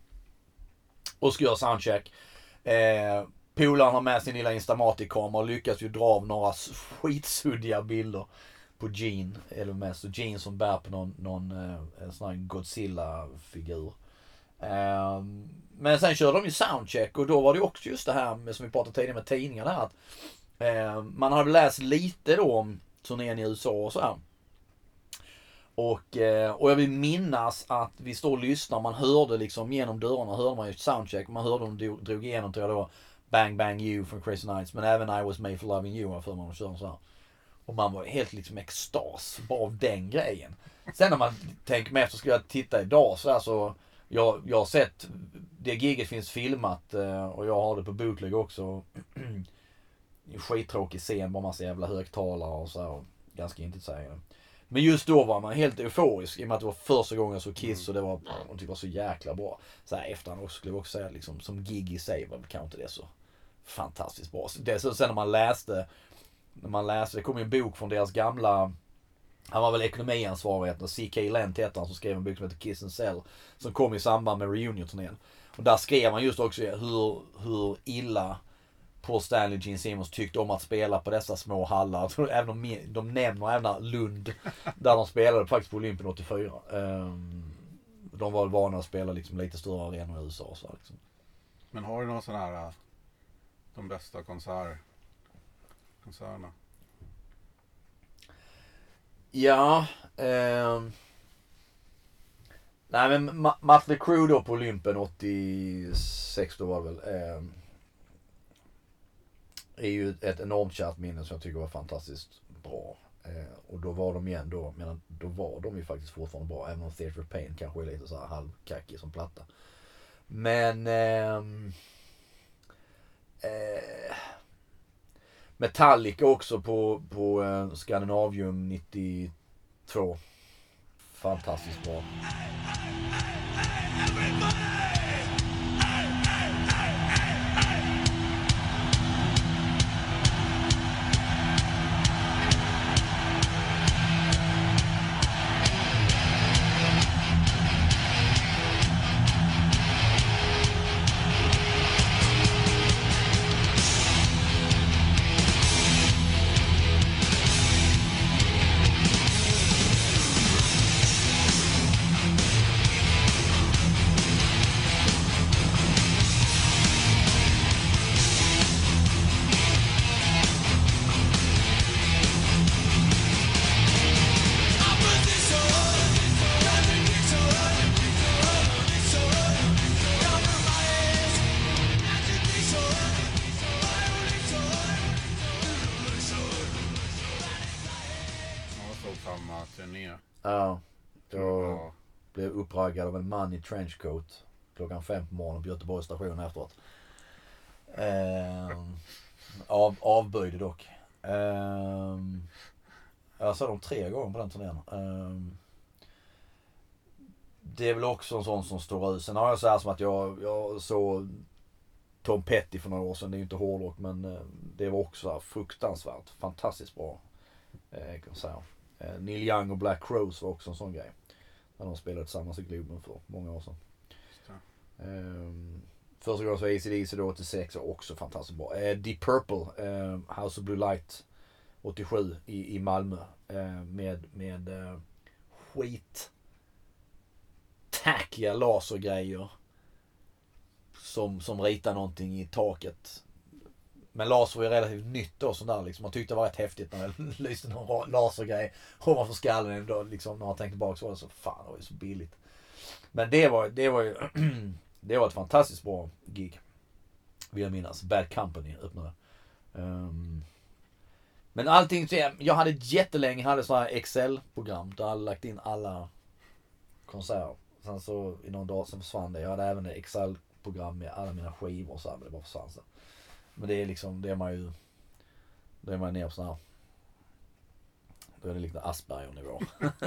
och ska göra soundcheck. Eh, Polaren har med sin lilla Instamatic-kamera och lyckas ju dra av några skitsuddiga bilder på Gene. Eller mest så Gene som bär på någon, någon eh, en sån här Godzilla-figur. Um, men sen körde de ju soundcheck och då var det ju också just det här med, som vi pratade tidigare med tidningarna här. Att, eh, man hade läst lite då om turnén i USA och så här. Och, eh, och jag vill minnas att vi står och lyssnar, man hörde liksom genom dörrarna hörde man ju soundcheck. Man hörde de drog, drog igenom tror jag då Bang Bang You från Crazy Nights. Men även I Was Made For Loving You har jag för mig så här. Och man var helt liksom extas bara av den grejen. Sen när man tänker med efter ska jag titta idag så där så jag, jag har sett, det giget finns filmat eh, och jag har det på bootleg också. En Skittråkig scen, bara massa jävla högtalare och så här, och ganska intetsägande. Men just då var man helt euforisk i och med att det var första gången jag såg Kiss och det var, och det det var så jäkla bra. Så här efterhand också skulle jag också säga liksom som gig i sig var kanske inte det så fantastiskt bra. Så sen när man läste, när man läste, det kom ju en bok från deras gamla han var väl ekonomiansvarig, och C.K. Lent hette han som skrev en bok som heter Kiss and Sell. Som kom i samband med Reunion-turnén. Och där skrev han just också hur, hur illa Paul Stanley och Gene Simmons tyckte om att spela på dessa små hallar. Även de, de nämner även Lund. Där de spelade faktiskt på Olympien 84. Ehm, de var vana att spela liksom lite större arenor i USA. och Så liksom. Men har du någon sån här eh, de bästa konsert, konserterna? Ja. Eh, nej men Ma- Mötley Crüe då på Olympen 86 då var det väl. Eh, är ju ett enormt kärt minne som jag tycker var fantastiskt bra. Eh, och då var de igen då, men då var de ju faktiskt fortfarande bra. Även om Theatre of Pain kanske är lite så här halvkackig som platta. Men... Eh, eh, Metallica också på, på eh, Scandinavium 92. Fantastiskt bra. Jag en man i trenchcoat klockan fem på morgonen på Göteborgs station efteråt. Eh, av, avböjde dock. Eh, jag såg dem tre gånger på den turnén. Eh, det är väl också en sån som står ut. Sen har jag så här som att jag, jag såg Tom Petty för några år sedan. Det är ju inte hårdrock men eh, det var också fruktansvärt fantastiskt bra eh, kan jag säga. Eh, Neil Young och Black Crowes var också en sån grej. När de spelade tillsammans i Globen för många år sedan. Ehm, första gången så var ACDC då 86 var också fantastiskt bra. Eh, Deep Purple, eh, House of Blue Light 87 i, i Malmö. Eh, med med eh, skit hackliga lasergrejer. Som, som ritar någonting i taket. Men laser var ju relativt nytt då sånt där liksom. Man tyckte det var rätt häftigt när det lyste någon lasergrej ovanför skallen. Då, liksom, när man tänkte tillbaka så var det så fan det var ju så billigt. Men det var, det var ju det var ett fantastiskt bra gig. Vill jag minnas. Bad Company öppnade. Um, men allting, jag hade jättelänge hade sådana här Excel-program där jag hade lagt in alla konserter. Sen så i någon dag så försvann det. Jag hade även ett Excel-program med alla mina skivor och så här, men det bara försvann sen. Men det är liksom, det är man ju, då är man nere på sådana här, då är det lite Asperger-nivå.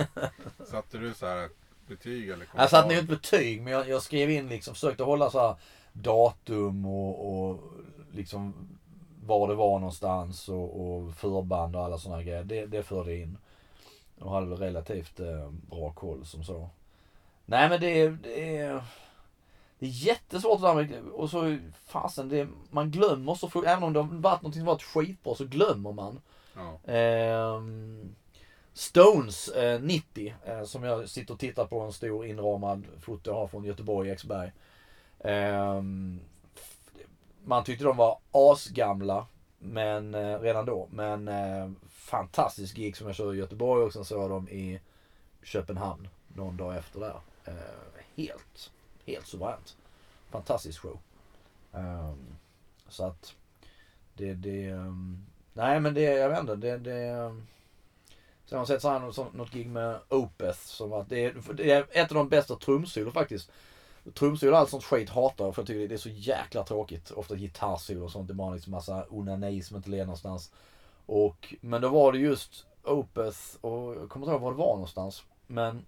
Satte du så här betyg eller Jag satte ner ett betyg men jag, jag skrev in liksom, försökte hålla så här datum och, och liksom var det var någonstans och, och förband och alla sådana grejer. Det, det förde in. Och hade väl relativt eh, bra koll som så. Nej men det, det är det är jättesvårt det där med, och så fasen det, man glömmer så fort, även om det har varit någonting som varit skitbra så glömmer man. Ja. Ehm, Stones eh, 90 eh, som jag sitter och tittar på en stor inramad foto jag har från Göteborg Exberg. Ehm, man tyckte de var asgamla men eh, redan då. Men eh, fantastisk gig som jag körde i Göteborg och sen såg jag dem i Köpenhamn någon dag efter där. Eh, helt, helt suveränt. Fantastisk show. Um, så att det, det, um, nej men det, jag vet inte, det, det ehm, Sen har jag sett så här, något, något gig med Opeth som att det är, det är ett av de bästa trumsolor faktiskt. Trumsolo och allt sånt skit hatar jag för jag tycker det är så jäkla tråkigt. Ofta gitarrsolo och sånt. Det är bara liksom massa onani som inte leder någonstans. Och, men då var det just Opeth och jag kommer inte ihåg var det var någonstans. Men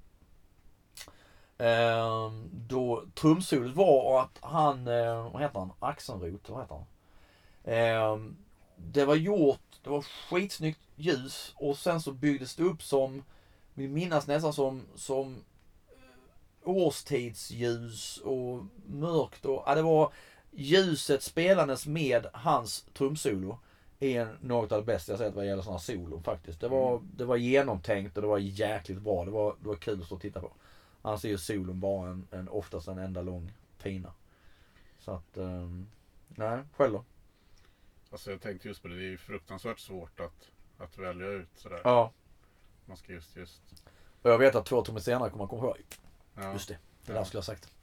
då trumsolot var att han, eh, vad heter han? Axelrot, vad heter han? Ehm, det var gjort, det var skitsnyggt ljus och sen så byggdes det upp som, vill minnas nästan som, som eh, årstidsljus och mörkt och, ja det var ljuset spelandes med hans trumsolo är något av det bästa jag sett vad gäller sådana solo faktiskt. Det var, det var genomtänkt och det var jäkligt bra. Det var, det var kul att stå och titta på. Annars är ju solon bara en, en oftast en enda lång pina. Så att, ehm, nej, själv då? Alltså jag tänkte just på det, det är ju fruktansvärt svårt att, att välja ut sådär. Ja. Man ska just, just. Och jag vet att två timmar senare kommer man komma ihåg. Ja. Just det, det Ja. där skulle jag ha sagt.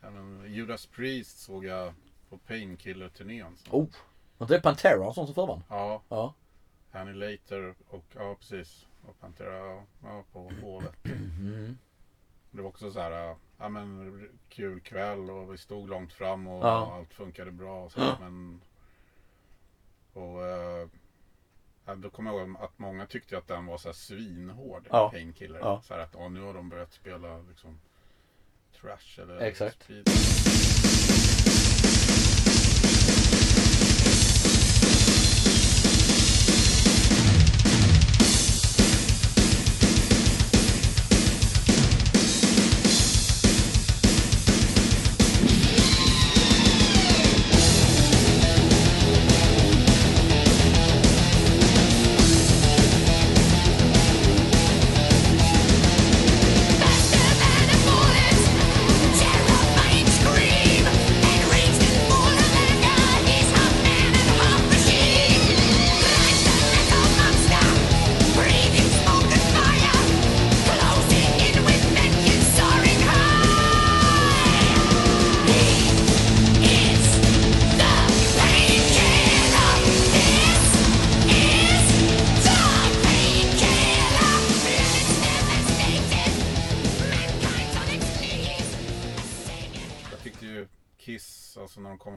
Ja, men Judas Priest såg jag på Painkiller-turnén. Oh, inte det Pantera och sånt som förband? Ja, Ja. Annihilator och ja precis. Och Pantera ja, på Hovet. Mm. Det var också så här, ja men kul kväll och vi stod långt fram och Ja. allt funkade bra och så. Men, och ja, då kommer jag ihåg att många tyckte att den var så här svinhård. Ja. Painkiller. Ja. Så här att ja, nu har de börjat spela liksom trash eller Exakt. speed.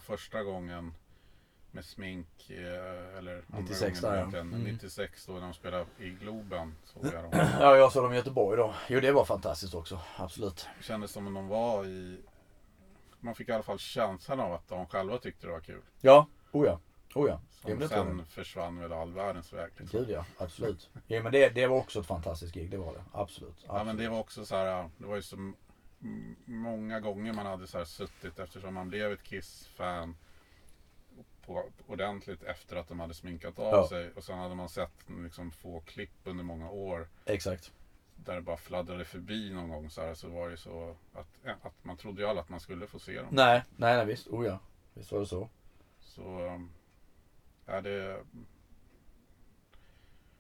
Första gången med smink, eh, eller andra 96 gången där, ja. Mm. 96 då när de spelade i Globen. Såg jag dem. Ja, jag såg dem i Göteborg då. Jo, det var fantastiskt också. Absolut. Det kändes som om de var i... Man fick i alla fall känslan av att de själva tyckte det var kul. Ja, oh ja. Oh ja. Som tror sen försvann väl all världens väg. Liksom. Gud ja, absolut. Ja, men det, det var också ett fantastiskt gig, det var det. Absolut. Ja men absolut. det var också så här, det var ju så m- många gånger man hade så här suttit eftersom man blev ett Kiss-fan på, ordentligt efter att de hade sminkat av Ja. sig och sen hade man sett liksom få klipp under många år Exakt. där det bara fladdrade förbi någon gång så här så var det så att, att man trodde ju alla att man skulle få se dem. Nej, nej, nej visst. Oh ja. Visst var det så. Så um, ja, det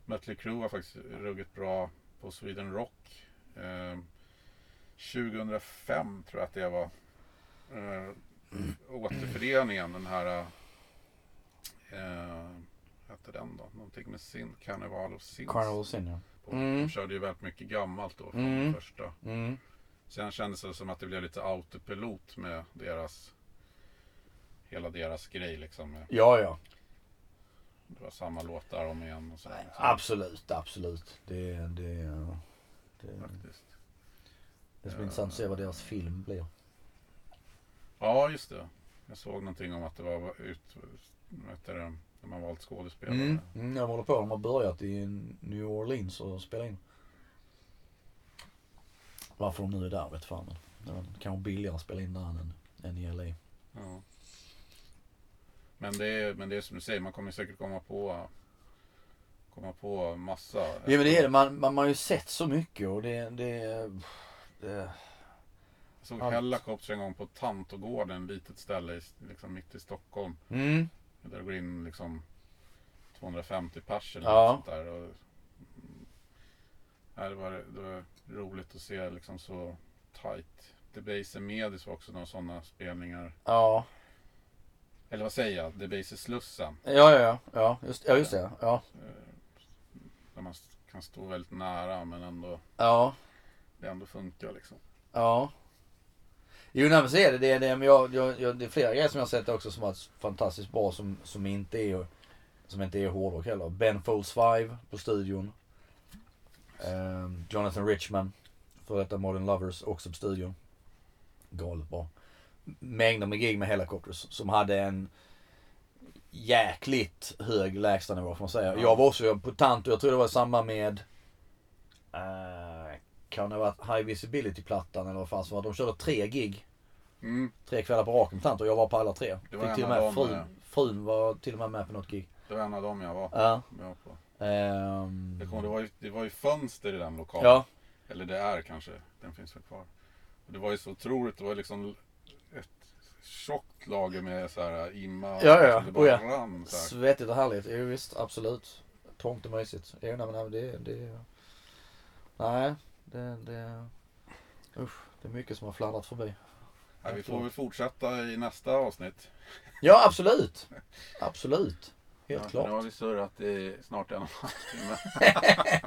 Mötley Crüe var faktiskt ruggigt bra på Sweden Rock. Eh, 2005 tror jag att det var. Eh, återföreningen, den här eh, hette den då? Någonting med sin Carnival of Sins. Carnival Sin ja. Mm. De körde ju väldigt mycket gammalt då från Mm. den första. Mm. Sen kändes det som att det blev lite autopilot med deras Hela deras grej liksom. Med, Ja, ja. det var samma låtar om igen och så. Nej, absolut, absolut. Det, det, det, Faktiskt. Det ska bli intressant att se vad deras film blir. Ja, just det. Jag såg någonting om att det var ut, vad heter det, de har valt skådespelare. Mm. Mm, jag håller på. De har börjat i New Orleans och spela in. Varför de nu är där vet fan. men Det var kanske billigare att spela in där än, än i LA. Ja. Men det, är, men det är som du säger, man kommer säkert komma på komma på massa. Ja men det är det. Man, man, man har ju sett så mycket och det... det, det Jag såg allt. Hellacopter en gång på Tantogården, ett litet ställe i, liksom mitt i Stockholm. mm, Där det går in liksom 250 pers eller Ja. något sånt där. Och, ja, det, var, det var roligt att se liksom så tight. Debaser Medis var också några sådana spelningar. ja. Eller vad säger jag? Debaser Slussen. Ja, ja, ja. Ja, just, ja, just det. Ja. Eh, Där man kan stå väldigt nära men ändå, Ja. Det ändå funkar liksom. Ja. Jo, nej men så är det. Det är, det, men jag, jag, jag, det är flera grejer som jag har sett också som har varit fantastiskt bra som, som inte är som inte är hårdrock heller. Ben Folds 5 på studion. Ehm, Jonathan Richman, för detta Modern Lovers, också på studion. Galet bra. Mängder med gig med Helicopters som hade en jäkligt hög lägstanivå får man säga. Ja. Jag var också på Tanto, jag tror det var i samband med eh, kan det ha varit High Visibility-plattan eller vad fan som var. De körde tre gig. Mm, Tre kvällar på raken med Tanto. Jag var på alla tre. Det var Fick till och med dem, frun, eh. frun var till och med med på något gig. det var en av dem jag var Ja. med på. Ehm, Det, kom, det, var ju, det var ju fönster i den lokalen. ja. Eller det är kanske, den finns väl kvar. Och det var ju så otroligt, det var liksom ett tjockt lager med så här imma. Ja, ja, ja. Det bara Oh, ja. rann så här. Svettigt och härligt. Jo visst, absolut. Trångt och mysigt. Jo, nej, men det, det... Nej, det, det... Usch, det är mycket som har fladdrat förbi. Ja, vi får väl fortsätta i nästa avsnitt. Ja, absolut. Absolut. Helt ja, klart. Nu har vi surrat i snart en och en halv timme.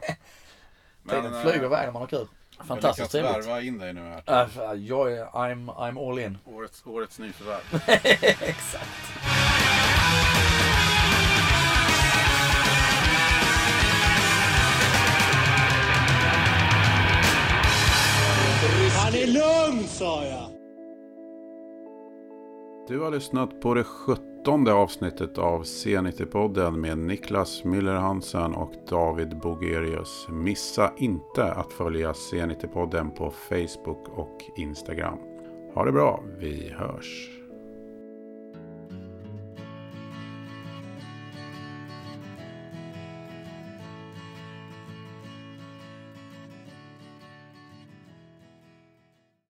Tiden eh, flyger iväg när man har kul. Fantastiskt Jag trevligt. lyckats värva in dig nu här. Äh, jag är, I'm, I'm all in. Årets, årets nyförvärv. Exakt. Sa jag! Du har lyssnat på det sjuttonde avsnittet av C90-podden med Niklas Müller Hansen och David Bogerius. Missa inte att följa C90-podden på Facebook och Instagram. Ha det bra, vi hörs.